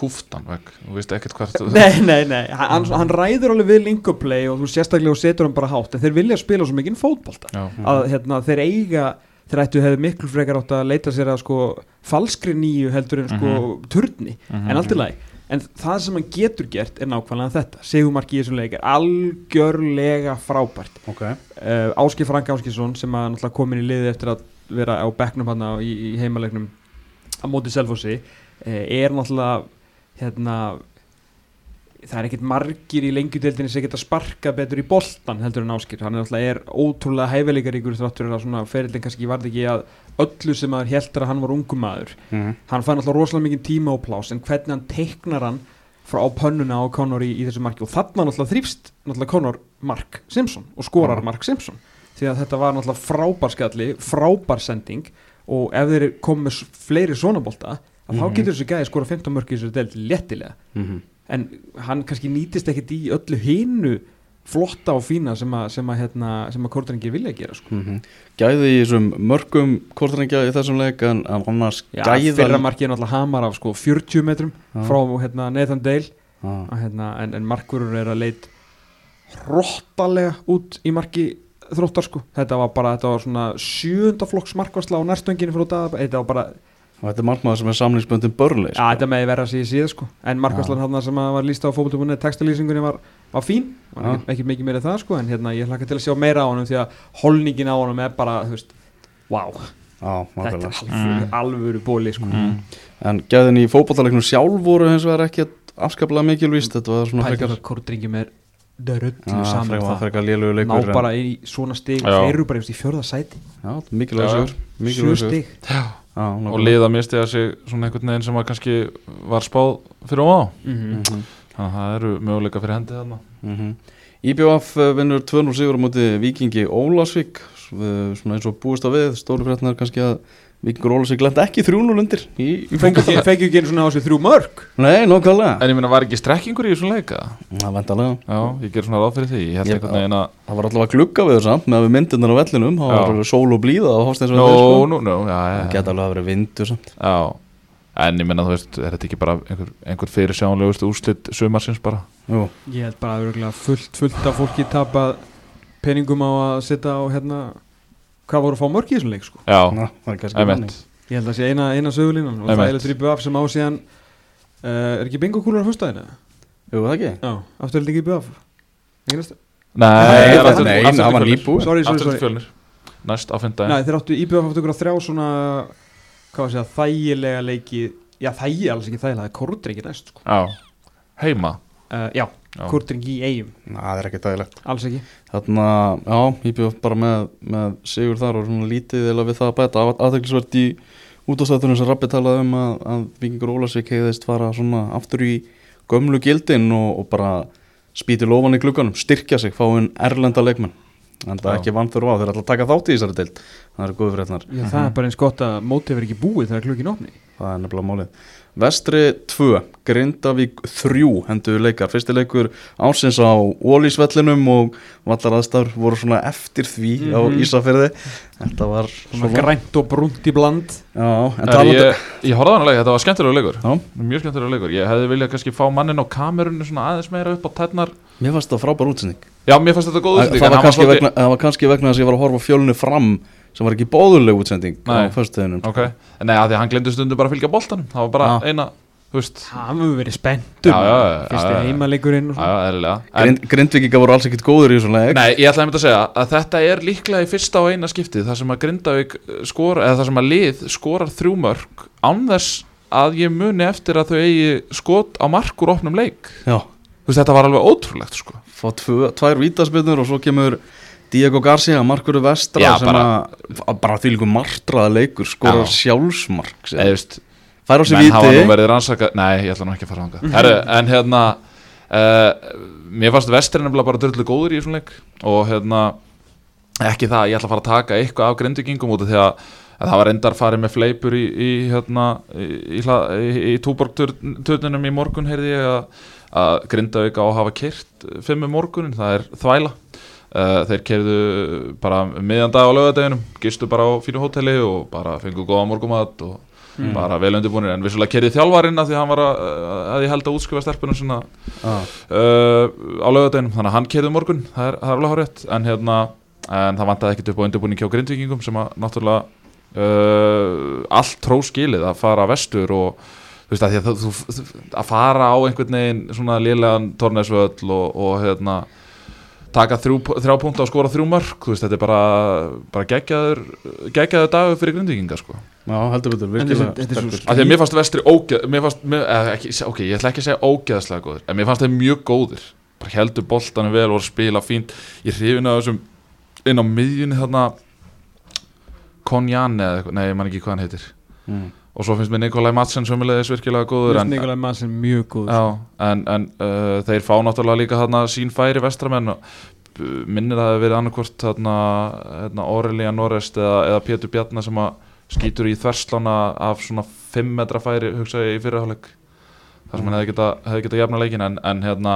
Kúftan vegg, þú veist ekkert hvert Nei, nei, nei, hann, hann ræður alveg við linkoplay og þú sérstaklega og setur hann bara hátt en þeir vilja spila svo mikinn fótbolta. Já, að hérna, þeir eiga þeir ættu hefði miklu frekar átt að leita sér að sko falskri nýju heldur en sko turni, Mhm. en allt í lagi. En það sem hann getur gert er nákvæmlega þetta. Segumarki í þessum leik er algjörlega frábært. Okay. uh, Áskir Frank Áskisson sem að náttúrulega komin í liði eftir að vera á bekknum hann í, í heimalegnum á móti Selfossi uh, er náttúrulega hérna það er ekkert margir í lengjudeldinni sem geta sparka betur í boltan heldur en Áskir hann er er ótrúlega hæfileikaríkur þráttur að svona ferillin kannski varð ekki að öllu sem maður heldur að hann var ungum maður mm. hann fær náttúrulega rosalega mikið tíma og plás en hvernig hann teiknar hann frá pönnuna á Conor í, í þessu marki og þarna náttúrulega þrýfst náttúrulega Conor Mark Simpson og skorar Já. Mark Simpson því að þetta var náttúrulega frábær skalli frábær sending og ef þeir komið fleiri svona bolta að þá Mhm. getur þessu gæði skora 15 mörk í þessu delt léttilega Mm en hann kannski nýtist ekkit í öllu hinu flotta og fína sem að, sem að, hérna, sem að kórtringir vilja gera sko. -hmm. gæði í þessum mörgum kortringja í þessum leik en annars Já, gæða fyrra markið er náttúrulega hamar af sko 40 metrum Já. frá hérna, Nathan Dale Ah. hérna, en, en markurur er að leit hróttalega út í marki þróttar sko þetta var bara, þetta var svona sjöndaflokks markvarsla á nærstönginu frá dag þetta var bara, og þetta er markmaður sem er samlingsböndin börli já þetta með vera sig í síð sko. En markvarslan hann sem að var líst á fókbútumunni textalýsingunni var, var fín. Var Já. ekki, ekki mikið meira það sko en hérna ég hlakka til að sjá meira á honum því að holningin á honum er bara, veist wow, Já, þetta er alvöru, Mm. alvöru bóli sko. Mhm. en gæðin í fótballalegnum sjálf voru hins vegar ekki afskaplega mikilvíst þetta var svona frekar það Kortringjum er dörrullu saman frekar, um það. Ná bara í svona stig. Þeir eru bara í fjörða sæti. Mikilvægur sigur. stig Já, og liða misti að sig svona einhvern veginn sem að kannski var spáð fyrir og á. Mhm. Mhm, þannig að það eru möguleika fyrir hendi þarna. Mhm. IBF eh, vinnur 2-0 sigur á móti Vikingi Ólasvík Eh, svona eins og búist að við stóru fréttinar kannski að Vikingur Ólasvík lenda ekki 3-0 undir í, í Fengið ekki einu svona á sig þrjú mörg Nei, nokkvæmlega en ég meina var ekki strekkingur í þessum leika Það vendalega já, ég ger svona ráð fyrir því. Ég held Ég- að Það var allavega glugga við samt með við myndirnar á vellinum Það var sól og blíða á Hafsteins no, sko. no, no, já, já, Það geta alveg að vera vindur samt. Já. En ég menna þú veist, er þetta ekki bara einhver, einhver fyrir sjáanlegustu úrslit sumarsins bara? Jú, Ég held bara að hvað voru að fá mörg í þessum leik sko? Já, na, það er kannski einmitt. Ég held að sé eina, eina sögulínan og það er þrýbu af sem á síðan uh, er ekki bingo kúlur á fyrstæðinu? Jú, það ekki. Já, aftur er ekki Einast nei, Nei, það er það- nei, það var sorry, aftur til fjölnir. Næst á Nei, fymdægin þeir áttu IBF áttu ykkur að þrjá svona hvað var að segja, þægilega leiki já, þægi alls ekki þægilega, það er kortringi næst sko. já, heima? Uh, Já, Já. kortringi í eigum, Na, það er ekki dægilegt alls ekki. Þarna, já, IBF bara með, með sigur þar og svona lítið eða við það að bæta. Aðeinsvert í útastættunum sem Rappi talaði um að, að Víkingur Ólasvík heiðist fara svona aftur í gömlu gildin og, og bara spýti lofan í glugganum, styrkja sig, fá inn erlenda leikmenn. En það er ekki vantur á, þeir er alltaf að taka þátt í þessari deild það eru góðu fréttnar Já, það er bara eins gott að mótið verið ekki búið þegar klukkin opni það er nefnilega málið. Vestri 2, Grindavík 3 hendur leikar, fyrsti leikur ásins á Ólísvellinum og vallar aðstæður voru svona eftir því á Mhm. Ísafirði. Þetta var Svona grænt og brúnt í bland. Já, en Er, talandi ég, á hann að leika, þetta var skemmtilega leikur. Já. Mjög skemmtilega leikur. Ég hefði viljað kannski fá mannin á kamerunni svona aðeins meira upp á tætnar Mér fannst það frábær útsending. Já, mér fannst þetta góð það, útsending það, var kannski vegna, það var kannski vegna þess að ég var að horfa á fjölunni fram sem var ekki bóðuleg útsending Nei. á föstudeginum Ok, en nei, að því að hann glemdi stundu bara að fylgja boltanum. Það var bara Já. eina, þú veist. Það hefur verið spenntur. Já, já, já, já, já. heimaleikurinn og Já, svona já, eðlilega. En- Grind, Grindvíkinga voru alls ekkit góður í þessu leik. Nei, ég ætlaði einmitt að segja að þetta er líklega í fyrsta og eina skiptið þar sem að Grindavík skora, eða þar sem að lið skorar þrjú mörg án þess að ég muni eftir að þau eigi skot á mark úr opnum leik. Já, Þú veist, þetta var alveg ótrúlegt sko. Fá tvö, tvær vítaspilnur og svo kemur Diego Garcia, markuru vestra Já, sem bara- að bara því líka martraða leikur skorar Já. sjálfsmark Eða, þú veist, fær á sig menn hafa nú víti verið rannsaka Nei, ég ætla nú ekki að fara þangað. Herru, en hérna uh, Mér fannst vesturinn nefnilega bara drullu góður í þessum leik og hérna ekki það að ég ætla að fara að taka eitthvað af grindvikingum út af því að, að það var endar farið með fleipur í, í hérna í, í, hla- í, í túborgturnunum í morgun heyrði ég að, að Grindavík á að hafa kyrt fimm um morgunin, það er þvæla uh, þeir kerðu bara miðjan dag á lögadeginum, gistu bara á fínu hóteli og bara fengu góða morgumat og Mm. bara vel undirbúinir en vissulega kerði þjálfarinn að því hann var að, að ég held að útskrifa stelpunum svona ah, uh, á lögadeginum, þannig að hann kerði morgun það er, það er alveg hárétt en, hérna, en það vantaði ekkert upp á undirbúning hjá grindvikingum sem að náttúrulega uh, allt tróskilið að fara vestur og þú veist að, að, þú, að fara á einhvern veginn svona lélegan tornesvöll og, og hérna taka þrjú, þrjá punta og skora þrjú þú veist þetta er bara, bara geggjaður geggjaður dagur fyrir grindvikinga sko. Já, heldur betur, virkilega mér fannst vestri ógeð mér fannst, mér, eða, ekki, ok, ég ætla ekki að segja ógeðslega góður en mér fannst þeir mjög góðir. Bara heldur boltanum vel og voru að spila fínt. Ég hrifin að þessum inn á miðjunni þarna Konjane eða nei, ég man ekki hvað hann heitir. Mm. Og svo finnst mér Nikolai Madsen sömulegis virkilega góður en, Nikolai Madsen mjög góð já, en, en uh, þeir fá náttúrulega líka þarna sín færi vestramenn. Og minnir að það hafi verið annarkvort þarna, þarna Aurelia Norrest eða, eða Pétur Bjarnar sem skýtur í þverslána af svona 5 metra færi hugsa ég í fyrirháleik þar sem hann hefði geta, hefði geta jafna leikin en, en hérna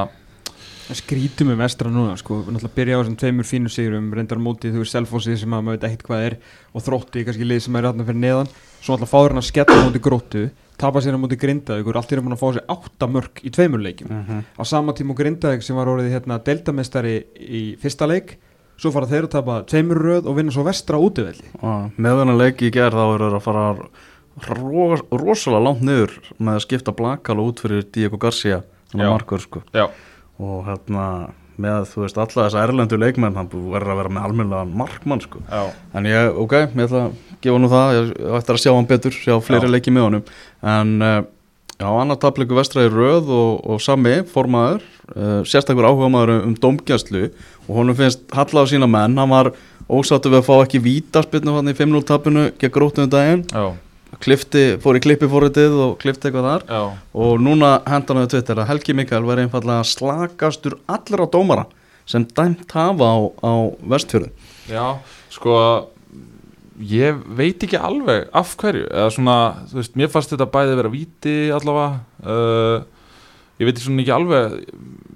skrítum með vestra núna sko, náttúrulega byrja á þessum tveimur fínu sigurum reyndar á móti þú veist selfósið sem að maður veit ekkert hvað er og þrótti kannski lið sem er rætna fyrir neðan. Svo náttúrulega fáður hann að skella móti gróttu tapa sér á móti grindaðugur, allt er búin að fá sér átta mörg í tveimur leikjum. Mm á sama tíma grindaðug sem var orðið hérna deltamestari í fyrsta leik svo fara þeir að tapa tveimur röð og vinna svo vestra útivelli. Ah, Með þennan leik í gerð þá eru þeir að fara ro rosalega langt niður með að skipta blakala út fyrir Diego Garcia þannig Já. markur sko. Já, og hérna, með þú veist alla þessa erlendu leikmenn hann verður að vera með almennilega markmann sko. Já, en ég, ok, ég ætla að gefa nú það ég ætla að sjá hann betur, sjá fleiri Já. leiki með honum. En uh, já, annar tapleiku vestraði röð og, og sami formaður, uh, sérstakur áhuga maður um domgjastlu og honum finnst halla á sína menn, hann var ósáttu við að fá ekki vítaspilnu hann í 5-0 tapinu gegn grótum daginn. Já, klifti, fór í klippiforritið og klifti eitthvað þar. Já, og núna hendan við Twitter að Helgi Mikael verði einfallega slakastur allra dómara sem dæmt hafa á, á vestfjörðu. Já, sko ég veit ekki alveg af hverju, eða svona þú veist, mér fannst þetta bæði vera víti allavega. Uh, ég veit svona ekki alveg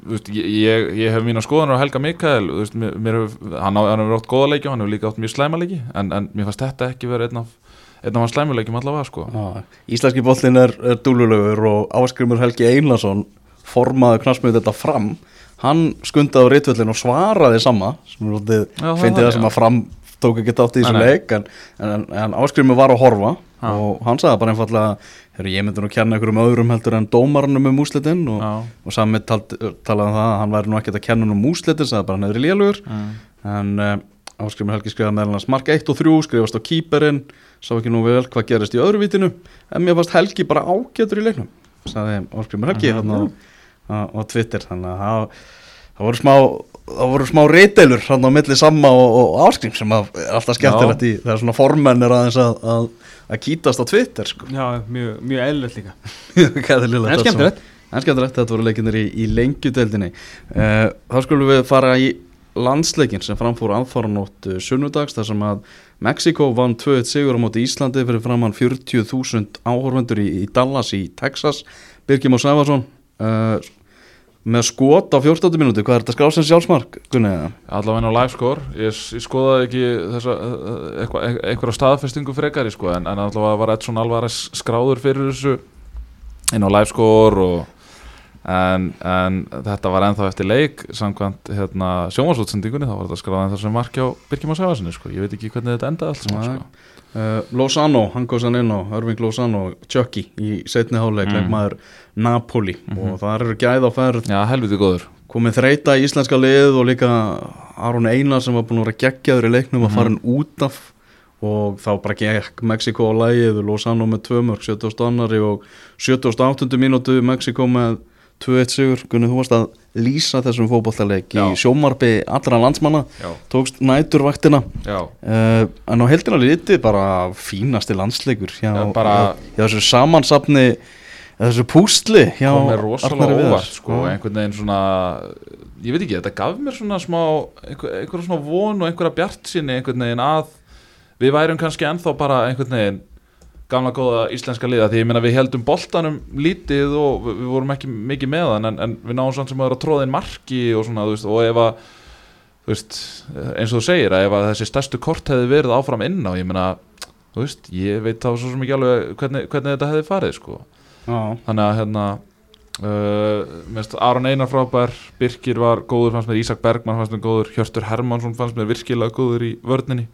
þú veist, ég, ég, ég hef mína skoðanur á Helga Mikael þú veist, mér, mér hef, hann, á, hann hefur átt góða leiki og hann hefur líka átt mjög slæma leiki en, en mér fannst þetta ekki vera einn af einn af hans slæmuleikjum allavega sko Já, Íslenski bollin er, er dúlulegur og Áskrimur Helgi Einlason formaði knastmið þetta fram hann skundaði á rítvöllin og svaraði sama sem alltaf það sem að fram tók ekki átt í þessu leik en, en, en Áskrimur var að horfa Já. og hann sagði bara einfallega "Heyrðu, ég myndi nú kenna einhverjum öðrum heldur en dómarnum um úslitin og, og sami talt, talaði um það að hann væri nú ekkert að kenna um úslitin sagði bara hann er lélugur mm. en uh, Áskrimur Helgi skrifaði meðal hans mark 1 og 3 skrifast á kýperinn sá ekki nú vel hvað gerist í öðru vitinu en mér fannst Helgi bara ágætur í leiknum sagði Áskrimur Helgi mm á, Twitter. Þannig að það, voru smá smá reytelur hann á milli Samma og, og Áskrim sem að alltaf skemmtilegt í þegar svona formenn er aðeins að, að, að kýtast á Twitter sko. Já, mjög, mjög eðlilegt líka. <laughs> Gæðilegt, En skemmtilegt. En skemmtilegt, þetta voru leikinnir í, í lengjudeldinni uh, Þá skulum við fara í landsleikin sem framfór aðfaranótt uh, sunnudags þar sem að Mexiko vann 2-1 sigur á móti Íslandi fyrir framann 40.000 áhorfendur í, í Dallas í Texas Birgim og Sæfarsson uh, með skot á 14. minúti hvað er þetta skrásins sjálfsmark? Gunni, allavega inn á livescore ég, ég skoðaði ekki þessa uh, eitthva, eitthvað staðfestingu frekari sko, en, en allavega var Edson Alvarez skráður fyrir þessu inn á livescore og en, en þetta var ennþá eftir leik samkvæmt hérna, sjónvarsútsendingunni þá var þetta skráð ennþá sem marki á Birkjum og Sæfarsinni sko. ég veit ekki hvernig þetta endaði allt Nei. sko. Uh, Lozano, hann góðs hann inn á Irving Lozano, Chucky í setni háleik, Mm. leikmaður Napoli Mhm. og það eru gæð á ferð já, helviti góður komið þreita í íslenska lið og líka Aron Einar sem var búin að vera geggjaður í leiknum að Mhm. fara hann út af og þá bara gekk Mexiko á lægið og Lozano með tvö mörg 70. annari og 78. mínútu Mexiko með 2-1 sigur. Gunnið, þú varst að lýsa þessum fótballtaleik í sjómarbi allra landsmanna. Já, tókst næturvaktina. Uh, en á heldina litið bara fínasti landsleikur hjá, Já, bara- hjá, þessu samansapni þessu pústli hjá Arnari óvart sko, einhvern veginn svona ég veit ekki, þetta gaf mér svona smá einhver, einhverja svona von og einhverja bjart sinni einhvern veginn að við værum kannski ennþá bara einhvern veginn gamla góða íslenska liða því ég meina við heldum boltanum lítið og við, vorum ekki mikið með hann en, en við náum svona sem að vera tróðin marki og svona, þú veist, og ef að þú veist, eins og þú segir að ef að þessi stærstu kort hefði verið áfram inn á ég meina, þú veist, ég veit þá svo sem ekki alveg hvernig, hvernig þetta hefði farið sko Já. þannig að hérna uh, mest Aron Einar frábær Birkir var góður, fannst mér Ísak Bergmann fannst mér góður, Hjörtur Hermansson fannst mér virkilega góður í vörninni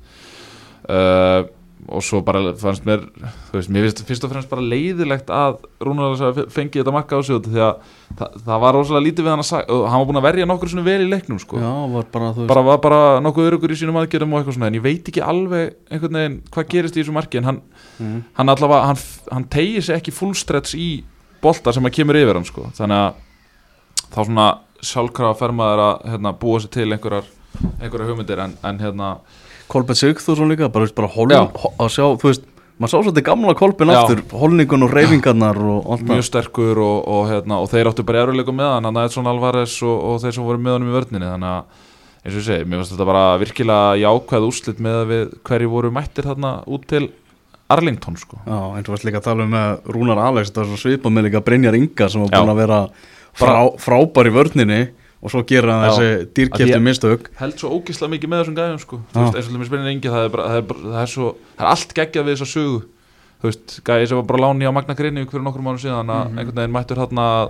uh, og svo bara fannst mér, þú veist, mér finnst fyrst og fremst bara leiðilegt að Rúnar fengi þetta makka á sig því að það, það var rosalega lítið við hann að sagja og hann var búin að verja nokkur svona vel í leiknum sko Já, var bara, þú veist bara var bara nokkuð örugur í sínum aðgerðum og eitthvað svona en ég veit ekki alveg einhvern veginn hvað gerist í þessu marki en hann, mm. hann allavega, hann, hann tegir sig ekki full stretch í bolta sem að kemur yfir hann sko þannig að þá svona sjálfkrafa fer maður að hérna, búa sér til einhverjar, einhverjar Kolbett Sigþórsson líka, bara, bara hol, Já. ho, að sjá, þú veist maður sá svolítið gamla Kolbin Já. aftur holningun og reyfingarnar og allt mjög það sterkur og, og, hérna, og þeir áttu bara eruleikum með hann, hann að Edson Alvarez og, og þeir sem voru með honum í vörninni þannig að eins og ég segi, mér finnst þetta bara virkilega jákvæð úrslit með að við hverju voru mættir þarna út til Arlington sko Já, eins og varst líka að tala um með Rúnar Alex það er svo svipað með líka Brynjar Inga sem var búin að vera frá, frábær í vörninni og svo gera hann Já. þessi Að dýrkjöftu ég- mistök held svo ógislega mikið með þessum gæðum sko. Veist, eins og mér spennir engi það er, bara, það, er bara, það, er svo, það er allt geggjað við þessa sögu þú veist, gæði sem var bara láni á Magna Grinni fyrir nokkrum mánu síðan að Mhm. einhvern veginn mættur þarna að,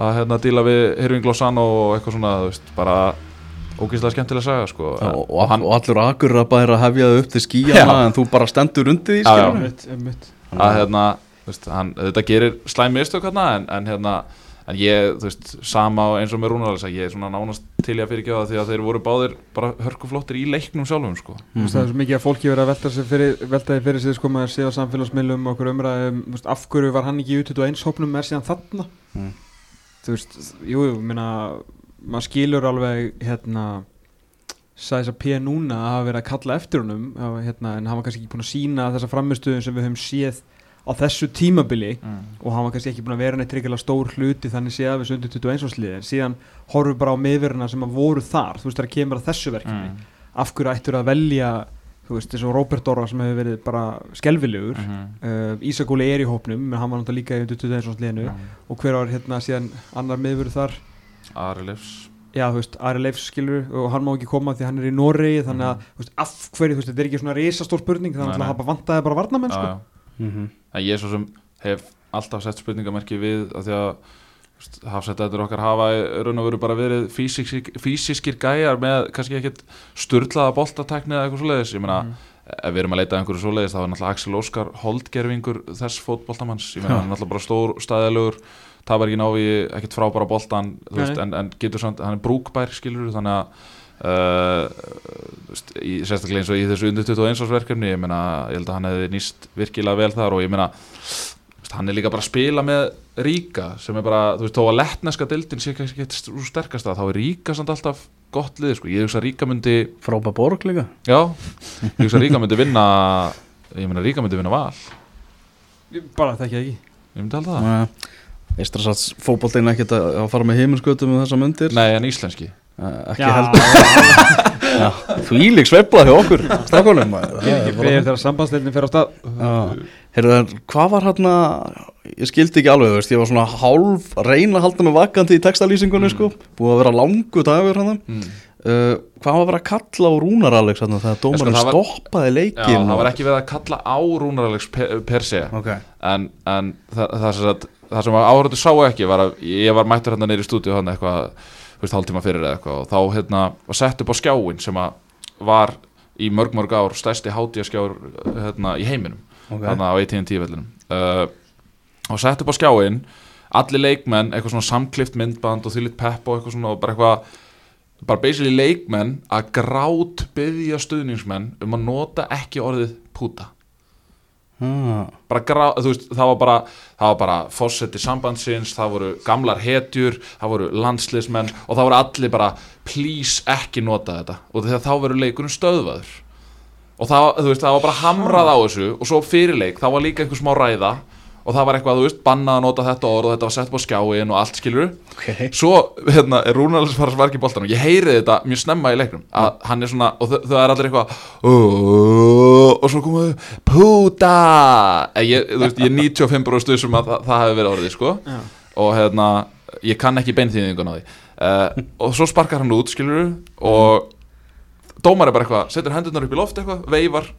að hérna, díla við Hirving Lozano og eitthvað svona, þú veist, bara ógislega skemmtilega saga sko. Já, og, og, og allur akkur að bæra að hefja það upp til skíjana Já. en þú bara stendur undir því að hérna, þú veist, hann, þetta gerir slæm mistök hérna en, en hérna en ég, þú veist, sama og eins og með Rúnarlegs að ég er svona nánast til ég að fyrirgjóða því að þeir voru báðir bara hörkuflottir í leiknum sjálfum sko. Þú veist, það er svo mikið að fólki verið að velta sig fyrir, velta fyrir sig sko maður sé á samfélagsmiðlum og okkur umræðum, veist, af hverju var hann ekki í U21 hópnum er síðan þarna Mm. þú veist, jú, ég meina maður skilur alveg hérna Sæsa P. núna að hafa verið að kalla eftir honum að, hérna, en hann var kannski ekki búin að sína þessa framistuðum sem við höfum séð á þessu tímabili mm. og hann var kannski ekki búin að vera neitt tryggilega stór hluti þannig séð við sundur 21 áslið en síðan horfum við bara á miðverðina sem að voru þar þú veist það kemur að þessu verkefni Mm. af hverju ættur að velja þú veist eins og Robert Dora sem hefur verið bara skelvilegur mm Mhm. uh, Ísakóli er í hópnum en hann var náttúrulega líka í undir 21 áslinu Mm. og hver var hérna síðan annar miðverð þar Ari Leifs já þú veist Ari Leifs skilur og hann má ekki koma því hann er í Noregi þannig að Mhm. þú veist, af hverju þú veist þetta er ekki svona risastór spurning þannig að bara vantaði bara varnamenn Já, sko já. En ég svo sem hef alltaf sett spurningamerki við að því að hafsættar okkar hafa raun og veru bara verið físiskir, físiskir gæjar með kannski ekkit sturlaða boltatekni eða eitthvað svoleiðis. Ég meina, Mhm. ef við erum að leita einhverju svoleiðis þá er náttúrulega Axel Óskar holdgerfingur þess fótboltamanns, ég meina, hann er <laughs> náttúrulega bara stór stæðilegur, tapar ekki návi ekkit frábæra boltan, veist, en, en getur samt, hann er brúkbær skilur, þannig að Uh, í, sérstaklega eins og í þessu undir 21 ársverkefni ég meina, ég held að hann hefði nýst virkilega vel þar og ég meina hann er líka bara að spila með Ríka sem er bara, þú veist, þó að lettneska dildin sé kannski ekki úr sterkasta þá er Ríka samt alltaf gott lið, sko. Ég hugsa að Ríka myndi, Frábær borg líka. Já ég hugsa að Ríka myndi vinna ég meina Ríka myndi vinna val. Bara það ekki. Ekki ég myndi halda það, Eistrasats fótboltinn ekkert að að fara með heiminskautum með þessa mundir. Nei en íslenski. Eh, ekki heldur. <laughs> Þú ílík sveifla hjá okkur Heyrðu, hvað var hérna Ég skildi ekki alveg, þú veist Ég var svona hálf reyna að halda mig vakandi í textalýsingunni Mm. sko. Búið að vera langu dagur hann mm. uh, Hvað var að vera að kalla á Rúnar Alex hérna, Þegar dómarinn það var- stoppaði já, leikin það var ekki verið að kalla á Rúnaralegs per, per se. Ok, en, en það, það, sem sagt- það sem áhörðu sá ekki var að ég var mættur hérna neyri í stúdíu hann eitthvað, veist, hálftíma fyrir eða eitthvað og þá hérna var sett upp á skjáin sem að var í mörg mörg ár stærsti hátíaskjár hérna í heiminum ok. hérna á AT&T vellinum uh, og sett upp á skjáin allir leikmenn, eitthvað svona samklift myndband og þýlit pepp og eitthvað svona og bara eitthvað bara basically leikmenn að grát byggja stuðningsmenn um að nota ekki orðið púta bara grá, veist, það var bara það bara fósetti sambandsins það voru gamlar hetjur, það voru landsliðsmenn og það voru allir bara please ekki nota þetta. Og þegar þá verður leikurinn stöðvaður. Og það, veist, það var bara hamrað á þessu og svo fyrirleik, þá var líka einhver smá ræða og það var eitthvað, þú veist, bannað að nota þetta orð og þetta var sett á skjáin og allt skilur Ok. Svo, hérna, er Rúnalds fara að sparki boltan og ég heyri þetta mjög snemma í leiknum að hann er svona, og þau, er allir eitthvað og svo komuðu púta! Eh, ég, þú veist, ég er 95% stuð sem að það, það hefur verið orðið, sko. Já. og hérna, ég kann ekki beinþýðingun á því. Uh, og svo sparkar hann út, skilur og dómar er bara eitthvað, setur hendurnar upp í loft eitthvað, veifar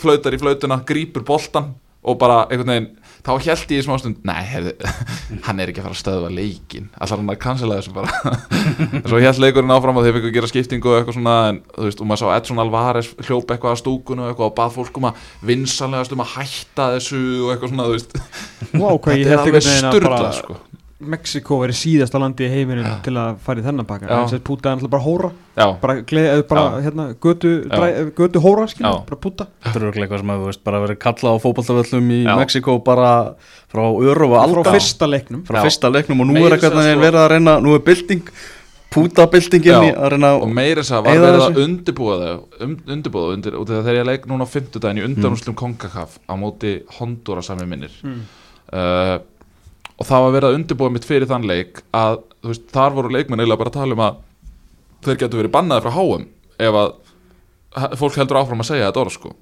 flautar í flautuna, grípur boltan og bara einhvern veginn, þá held ég í smá stund nei, heyrðu, <laughs> hann er ekki að fara að stöðva leikin, allar hann að cancela þessu bara. <laughs> Svo held leikurinn áfram og þeir fikk að gera skiptingu og eitthvað svona en, þú veist, og maður sá Edson Alvarez hljópa eitthvað að stúkunu og eitthvað og bað fólk um að vinsanlegast um að hætta þessu og eitthvað svona, þú veist. Ég þetta er alveg að bara sko. Mexiko verið síðasta landi í heiminum Já. til að fara í þennan Já. en þess að púta er alltaf bara hóra já, bara, gleð, eða bara hérna, götu, dræ, götu hóra skilja, Já. bara púta Þetta er örugglega eitthvað sem bara verið kallað á fótballtaföllum í. Mexiko bara frá öru og frá alda fyrsta leiknum frá fyrsta leiknum og nú Meira er eitthvað að sko, verið að reyna nú er bylting, pútabyltingin Já. í að reyna og meira þess að var verið að undirbúa þau um, undirbúa þau undir, og þegar ég leik núna á fimmtudaginn í undanúslum Konkakaf á móti Honduras sami minnir mm. uh, og það var verið að undirbúa mitt fyrir þann leik að veist, þar voru leikmenn eiginlega bara að tala um að þeir getur verið bannaði frá háum ef að fólk heldur áfram að segja þetta orð sko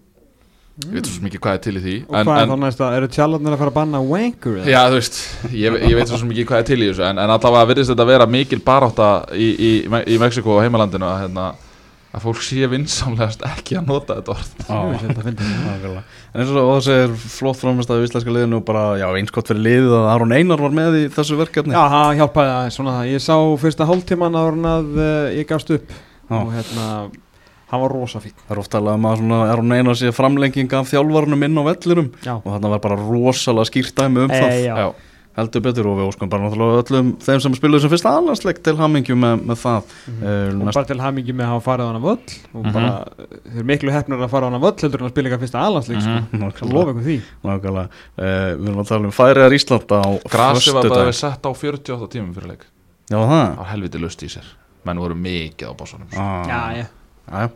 ég veit svo mikið hvað er til í því og hvað er þá næsta, eru tjallarnir að fara að banna wanker eða? Já, þú veist, ég, ég veit svo mikið hvað er til í þessu en, en allavega virðist þetta vera mikil barátta í, í, í Mexiko og heimalandinu að, hérna, að fólk sé vinsamlegast ekki að nota þetta orð. Að. Nákvæmlega. En eins og þessi er flott framist af íslenska liðinu bara, já, einskott fyrir liðið að Aron Einar var með í þessu verkefni. Já, það hjálpaði aðeins svona það. Ég sá fyrsta hálftíman áður en að uh, ég gafst upp. Já. og hérna, hann var rosa fín Það er oft talað um að svona Aron Einar sé framlenging af þjálfarnum inn á vellinum. Já, og þarna var bara rosalega skýrt dæmi um það. e, já. Já, heldur betur og við óskum bara náttúrulega öllum þeim sem spiluðu sem fyrsta alhansleik til hamingju með, með það. Mhm. uh, og næst, bara til hamingi með að hafa farið á hana völl. Og Mhm. bara, þeir eru miklu hefnar að fara á hana völl heldur en að spila eitthvað fyrsta alansleik mm -hmm. Mhm. sko. lofa ykkur því. Uh, við erum að tala um færiðar Ísland á Grasi var bara sett á 48 tímum fyrir leik. Já það? Það var helviti lust í sér. Menn voru mikið á bássunum ah, já, já. já,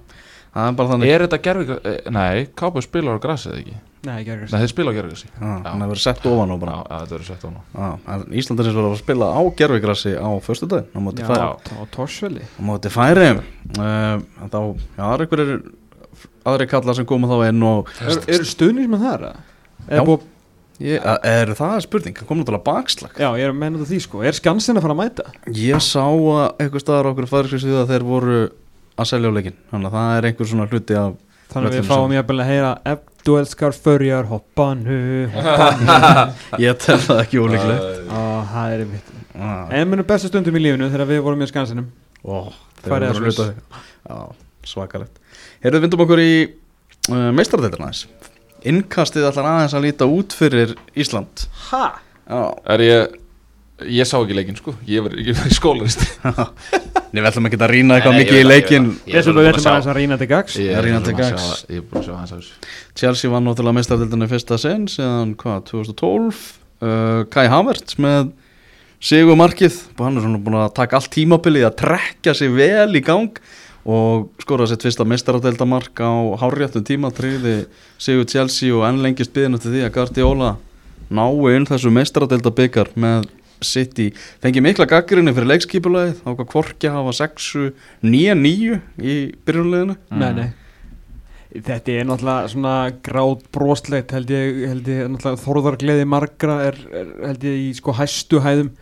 það er bara þannig. Er þetta gerfi Nei, Kápa spilar á grasi eða ekki Nei, Nei, þeir spila á gerfi ah, hann hefur verið sett ofan og Já, bara. Já, þetta verður sett á. Nú ah, en Ísland er eins og verið að spila á gerfigrassi á föstudag á móti Já, á Torsveli á móti færi uh, þá, já, það er einhverjir aðri kallar sem koma þá inn og Eru er stuðnir með það? eða? Já. Er ég, er það spurning, það kom náttúrulega bakslag. Já, ég er að menna því sko. Er skansin að fara að mæta? Ég sá að einhver staðar okkur færiksvísu að þeir voru að selja á leikin Þannig að það er einhver svona hluti af Þannig að við fáum ég að heyra Ef þú elskar förjar, hoppa nu hoppa <laughs> Ég tel það ekki ólíklegt. Og það er einmitt. Ah, En munu bestu stundum í lífinu þegar við vorum í skansinum. Ó, þeir Færeyjar voru Sviss. hluti af. Já, svakalegt. Heyrðu, vindum okkur í uh, meistaradeildina aðeins. Innkastið ætlar aðeins að líta út fyrir Ísland. Ha? Já, Er ég Ég sá ekki leikinn sko. Ég var, ég var í skólarist <laughs> Nei, við ætlum ekki að rýna eitthvað mikið í leikin við veitum að rýna til gags. Ég er búin að gags. sjá- hans þessu. Chelsea var náttúrulega meistaradeildina í fyrsta sinn síðan, hvað, 2012 uh, Kai Havertz með sigur markið hann er svona búin að taka allt tímabilið að trekja sig vel í gang og skoraði sitt fyrsta meistaradeildamark á hárjættum tíma tryggði sigur Chelsea og enn lengist byggðin eftir því að Guardiola nái inn þessu meistaradeildabikar með City, fengi mikla gaggrinni fyrir leikskipulagið, þá hvað kvorki hafa 6, 9, 9 í byrjunleginu Nei, nei. Þetta er náttúrulega svona grátt broslegt held ég, held ég. Náttúrulega þorðargleði margra er, er held ég í sko hæstu hæðum.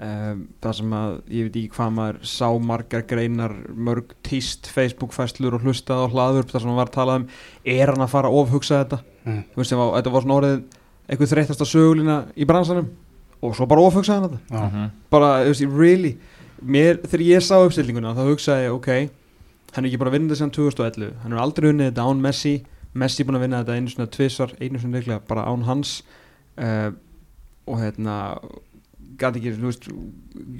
Um, það sem að ég veit ekki hvað maður sá margar greinar mörg tíst Facebook fæslur og hlustað á hlaður þar sem hann var að tala um er hann að fara að ofhugsa þetta? Mm. þú veist, var, þetta var svona orðið eitthvað þreyttasta sögulina í bransanum og svo bara ofhugsa hann þetta. Já. Mhm. bara, þú veist, really? Mér, þegar ég sá uppstillinguna þá hugsaði ég, ok hann er ekki bara að vinna þetta síðan 2011 hann er aldrei unnið þetta án Messi. Messi er búin að vinna þetta einu svona tvisar einu svona leiklega bara án hans. Uh, og hérna gæti ekki, þú veist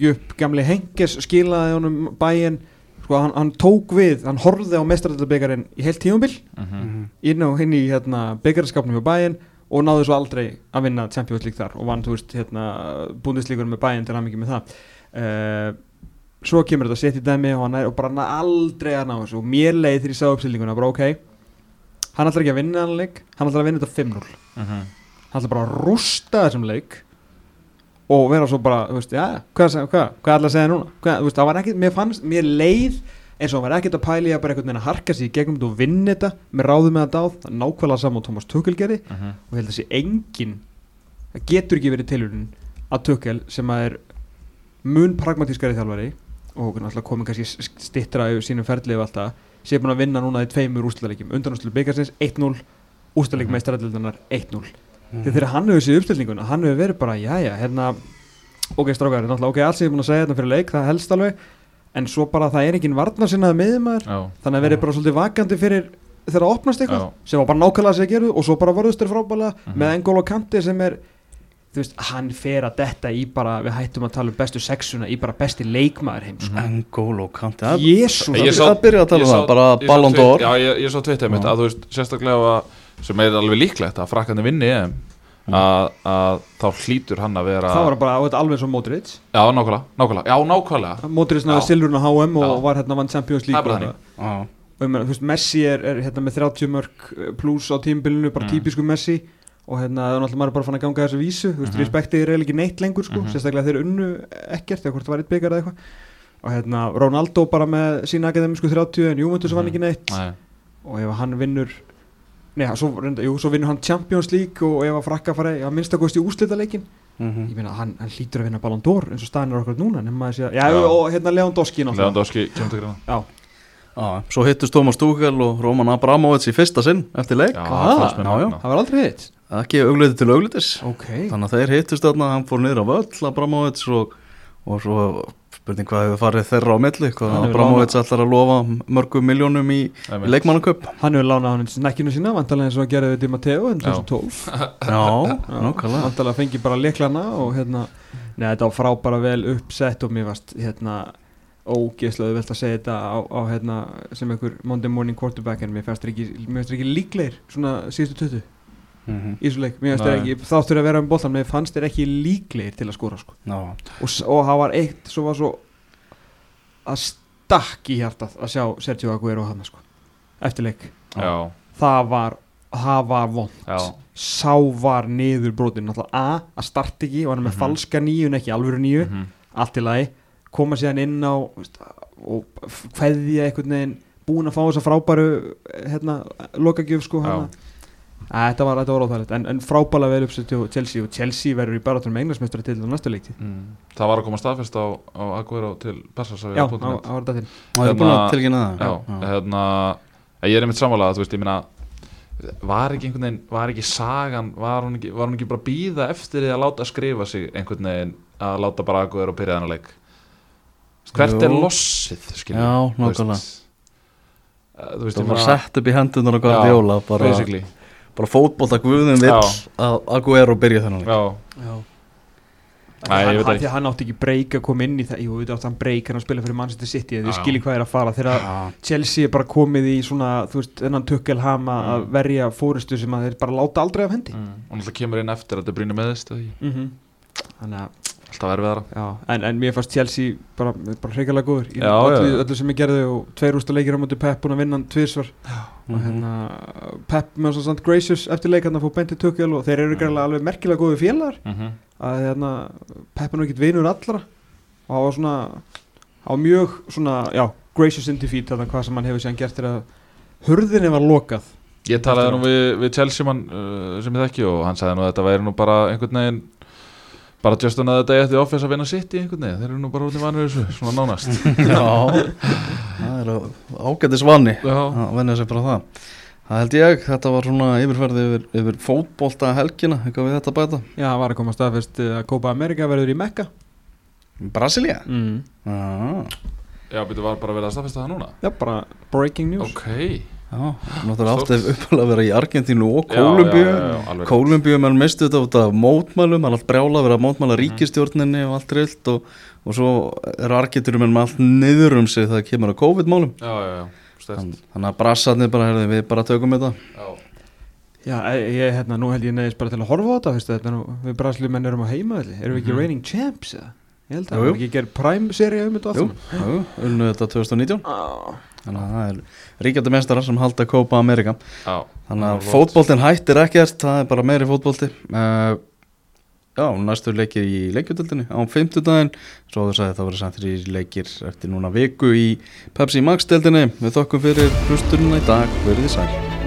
Jupp, gamli Henges skilaði honum bæinn. Sko, hann, hann tók við, hann horfði á mestradaldabegarinn í heilt tímabil. Mhm. inn á hinn í hérna, byggarskapnum hjá bæinn og náði svo aldrei að vinna Champions League þar og vann, þú veist, hérna búndisleikur með bæinn til hann ekki með það. Uh, svo kemur þetta sett í dæmi og hann er og bara ná, aldrei að ná þessu. Og mér leið þegar ég sá uppsýlinguna bara ok, hann ætlar ekki að vinna hann leik, hann ætlar að vinna þetta 5-0 Mhm. hann ætlar bara að rústa þessum leik og vera svo bara, þú veist, já, hvað, hvað, hvað, hvað ætlar að segja núna? Hvað, þú veist, það var ekkert, mér fannst, mér leið eins og hann var ekkert að pæli að bara einhvern veginn að harka sig í gegnum þetta og vinna þetta með ráðum með að dáð, það er nákvæmlega saman og Thomas Tuchel gerði. Mhm. og ég held að sé engin það getur ekki verið tilhörun að Tuchel sem að er mun pragmatískari þjálfari og náttúrulega komið kannski stittra yfir sínum ferli og allt það, sé búin að vinna núna í tveimur úrslalegjum, undanúrslu byggarsins 1-0, úrslalegjum Mhm. meistarallindanar 1-0 þegar þegar hann hefur séð uppstillinguna hann hefur verið bara, jæja, hérna ok, strákar, náttúrulega, ok, allt sem ég er búin að segja hérna fyrir leik, það helst alveg en svo bara það er engin varnarsinnaði miðjumæður Já. þannig að verið bara svolítið vakandi fyrir þegar það opnast eitthvað sem var bara nákvæmlega sem að gera og svo bara varðust þér frábælega Mhm. með Engolo Kanti sem er þú veist, hann fer að detta í bara við hættum að tala um bestu sexuna í bara besti leikmaður heims Mhm. Engolo Kanti Ég Það sá- það byrja að tala um það, bara Ballon d'Or Já, ég, ég svo tvitt einmitt Já. að þú veist, sérstaklega að, sem er alveg líklegt að frakkandi vinni EM að, að þá hlýtur hann að vera það var bara alveg svo Modric Já, nákvæmlega, nákvæmlega, já, nákvæmlega Modric náði Já. silfurinn á HM og Já. var hérna vann Champions League og ég meina, þú veist, Messi er, er hérna með 30 mörg pluss á tímbilinu, bara Mm. típisku Messi og hérna, það er náttúrulega maður bara fann að ganga þessu vísu, þú veist, Mhm. respektið er eiginlega ekki neitt lengur, sko, Mhm. sérstaklega þeir unnu ekkert, eða hvort það var eitt byggar eða eitthvað og hérna, Ronaldo bara með sína akademisku 30 en Juventus vann Mhm. ekki neitt Nei. og ef hann vinnur Nei, svo, reynda, jú, svo vinnur hann Champions League og ef að frakka fara að minnstakost í úslitaleikin Mhm. ég meina, hann, hann hlýtur að vinna Ballon d'Or eins og staðin er okkur núna nema að segja, já, Já. og hérna Lewandowski náttúrulega. Lewandowski kemur til greina. Já, Já, Svo hittust Tómas Tuchel og Roman Abramovits í fyrsta sinn eftir leik. Já, magna. það var aldrei hitt. Ekki augliti til auglitis. Ok, þannig að þeir hittust þarna hann fór niður á völl Abramovits og, og svo spurning hvað hefur farið þeirra á milli hvað Abramovits ætlar að lofa mörgum miljónum í, í Einmitt. leikmannaköp Hann hefur lánað hann snekkinu sína vantalega eins og að gera við Di Matteo en 2012 Já, nákvæmlega. vantalega fengi bara leiklana og hérna, neða þetta var frábæra vel uppsett og mér varst hérna ógeðslega velt að segja þetta á, á hérna, sem einhver Monday morning quarterback en mér þeir ekki, ekki líklegir svona síðustu tötu Mhm. í þessu leik, mér þeir Nei. ekki þáttur að vera um boltan, mér fannst þeir ekki líklegir til að skora sko. Já, og, og það var eitt svo var svo að stakk í hjartað að sjá Sergio Aguero hann sko, eftir leik. Já, það var, það var vond já, sá var niður brotin A, að starta ekki og hann er með Mhm. falska nýju en ekki alvöru nýju, mhm, allt í lagi. Koma síðan inn á veist, og kveðja einhvern veginn búin að fá þessa frábæru hérna, lokagjöf sko hana. Æ, þetta var, var óþægilegt. En, en frábæla vel uppsett hjá Chelsea og Chelsea verður í baratunum englarsmestari til á næstu leikti mm. Það var að koma staðfest á, á Aguero til Persas já, það var það var þetta til. Það er búin að Hérna- tilkynna það. Já, hérna Ég er einmitt sammála, þú veist, ég meina Var ekki einhvern veginn, var ekki sagan Var hún ekki, var hún ekki bara að býða eftir því að láta skrifa sig einhvern veginn Að láta bara Aguero byrja þennan leik? Hvert Jú. er lossið, skiljum Já, nákvæmlega. Þú veist, Það ég var meina sett upp í hendunar og Guardiola bara, Basically, bara fótbolta guðum vill að Aguero byrja þennan leik. já, já Nei, ég hann, veit hann, ekki. því að hann átti ekki breyk að koma inn í það jú, við átti hann breyk hann að spila fyrir Manchester City þið já. skiljið hvað er að fara þegar. Chelsea er bara komið í svona þú veist, þennan tukkelhama Mm. að verja fóristu sem að þeir bara láta aldrei af hendi mm. Og náttúrulega kemur inn eftir að þetta brýnir meðist mm -hmm. þannig að Alltaf erfiðara. Já, en, en mér fannst Chelsea bara, bara hreikalega góður í Já, öllu, já. öllu sem ég gerði og tveir úrsta leikir á móti Pep búin að vinna hann tvisvar. Og Mhm. hérna Pep með svo samt gracious eftir leik hann að fá beinti tukkel og þeir eru greinlega alveg merkilega góði félagar. Mm -hmm. að hérna Pep er nú ekkert vinur allra. Og það var svona var mjög svona, já, gracious in defeat þannig hvað sem hann hefur séðan gert er að hurðinni var lokað. Ég talaði nú við, við Chelsea mann uh, sem ég þekki og hann sagði nú að þetta væri nú bara einhvern veginn bara just another day at the office að vinna sitt í einhvern veginn, þeir eru nú bara út í vanur þessu, svona nánast. <laughs> Já, það er ágættis vanni Já, að venja sig bara það. Það held ég, þetta var svona yfirferði yfir, yfir fótbolta helgina, eitthvað við þetta að bæta. Já, það var að koma staðfest að Copa America verður í Mekka. Brasilia? mm. Já, já byrju var bara að vera að staðfesta það núna? Já, bara breaking news. Ok, já, náttúrulega átti uppalega að vera í Argentínu og Já, Kólumbíu já, já, já. Kólumbíu menn mistu þetta út af mótmælum, það er allt brjála að vera að mótmæla Mhm. ríkistjórninni og allt trillt og, og svo eru Argentínu menn með allt niður um sig þegar kemur að COVID-málum Já, já, já, Þannig að brassarnir bara, herði, við bara tökum þetta Já, já, e- ég, hérna, nú held ég neðist bara til að horfa á þetta veistu, þetta er nú, við braslimenn erum á heimaðli erum við ekki Mhm. reigning champs eða? ég held að það er ekki gerð prime seria um þetta Jú, allt jú, unnu þetta 2019 saman. Þannig að það er ríkjandi mestarar sem halda Copa America. Já. Þannig Já, að flott. fótboltin hættir ekkert, það er bara meiri fótbolti. Uh, Já, næstu leikir í leikjutildinni á 50 daginn Svo þú sagði það verður samt þrjir leikir eftir núna viku í Pepsi Max deildinni Við þokkum fyrir hlusturinn í dag, verið þið sæl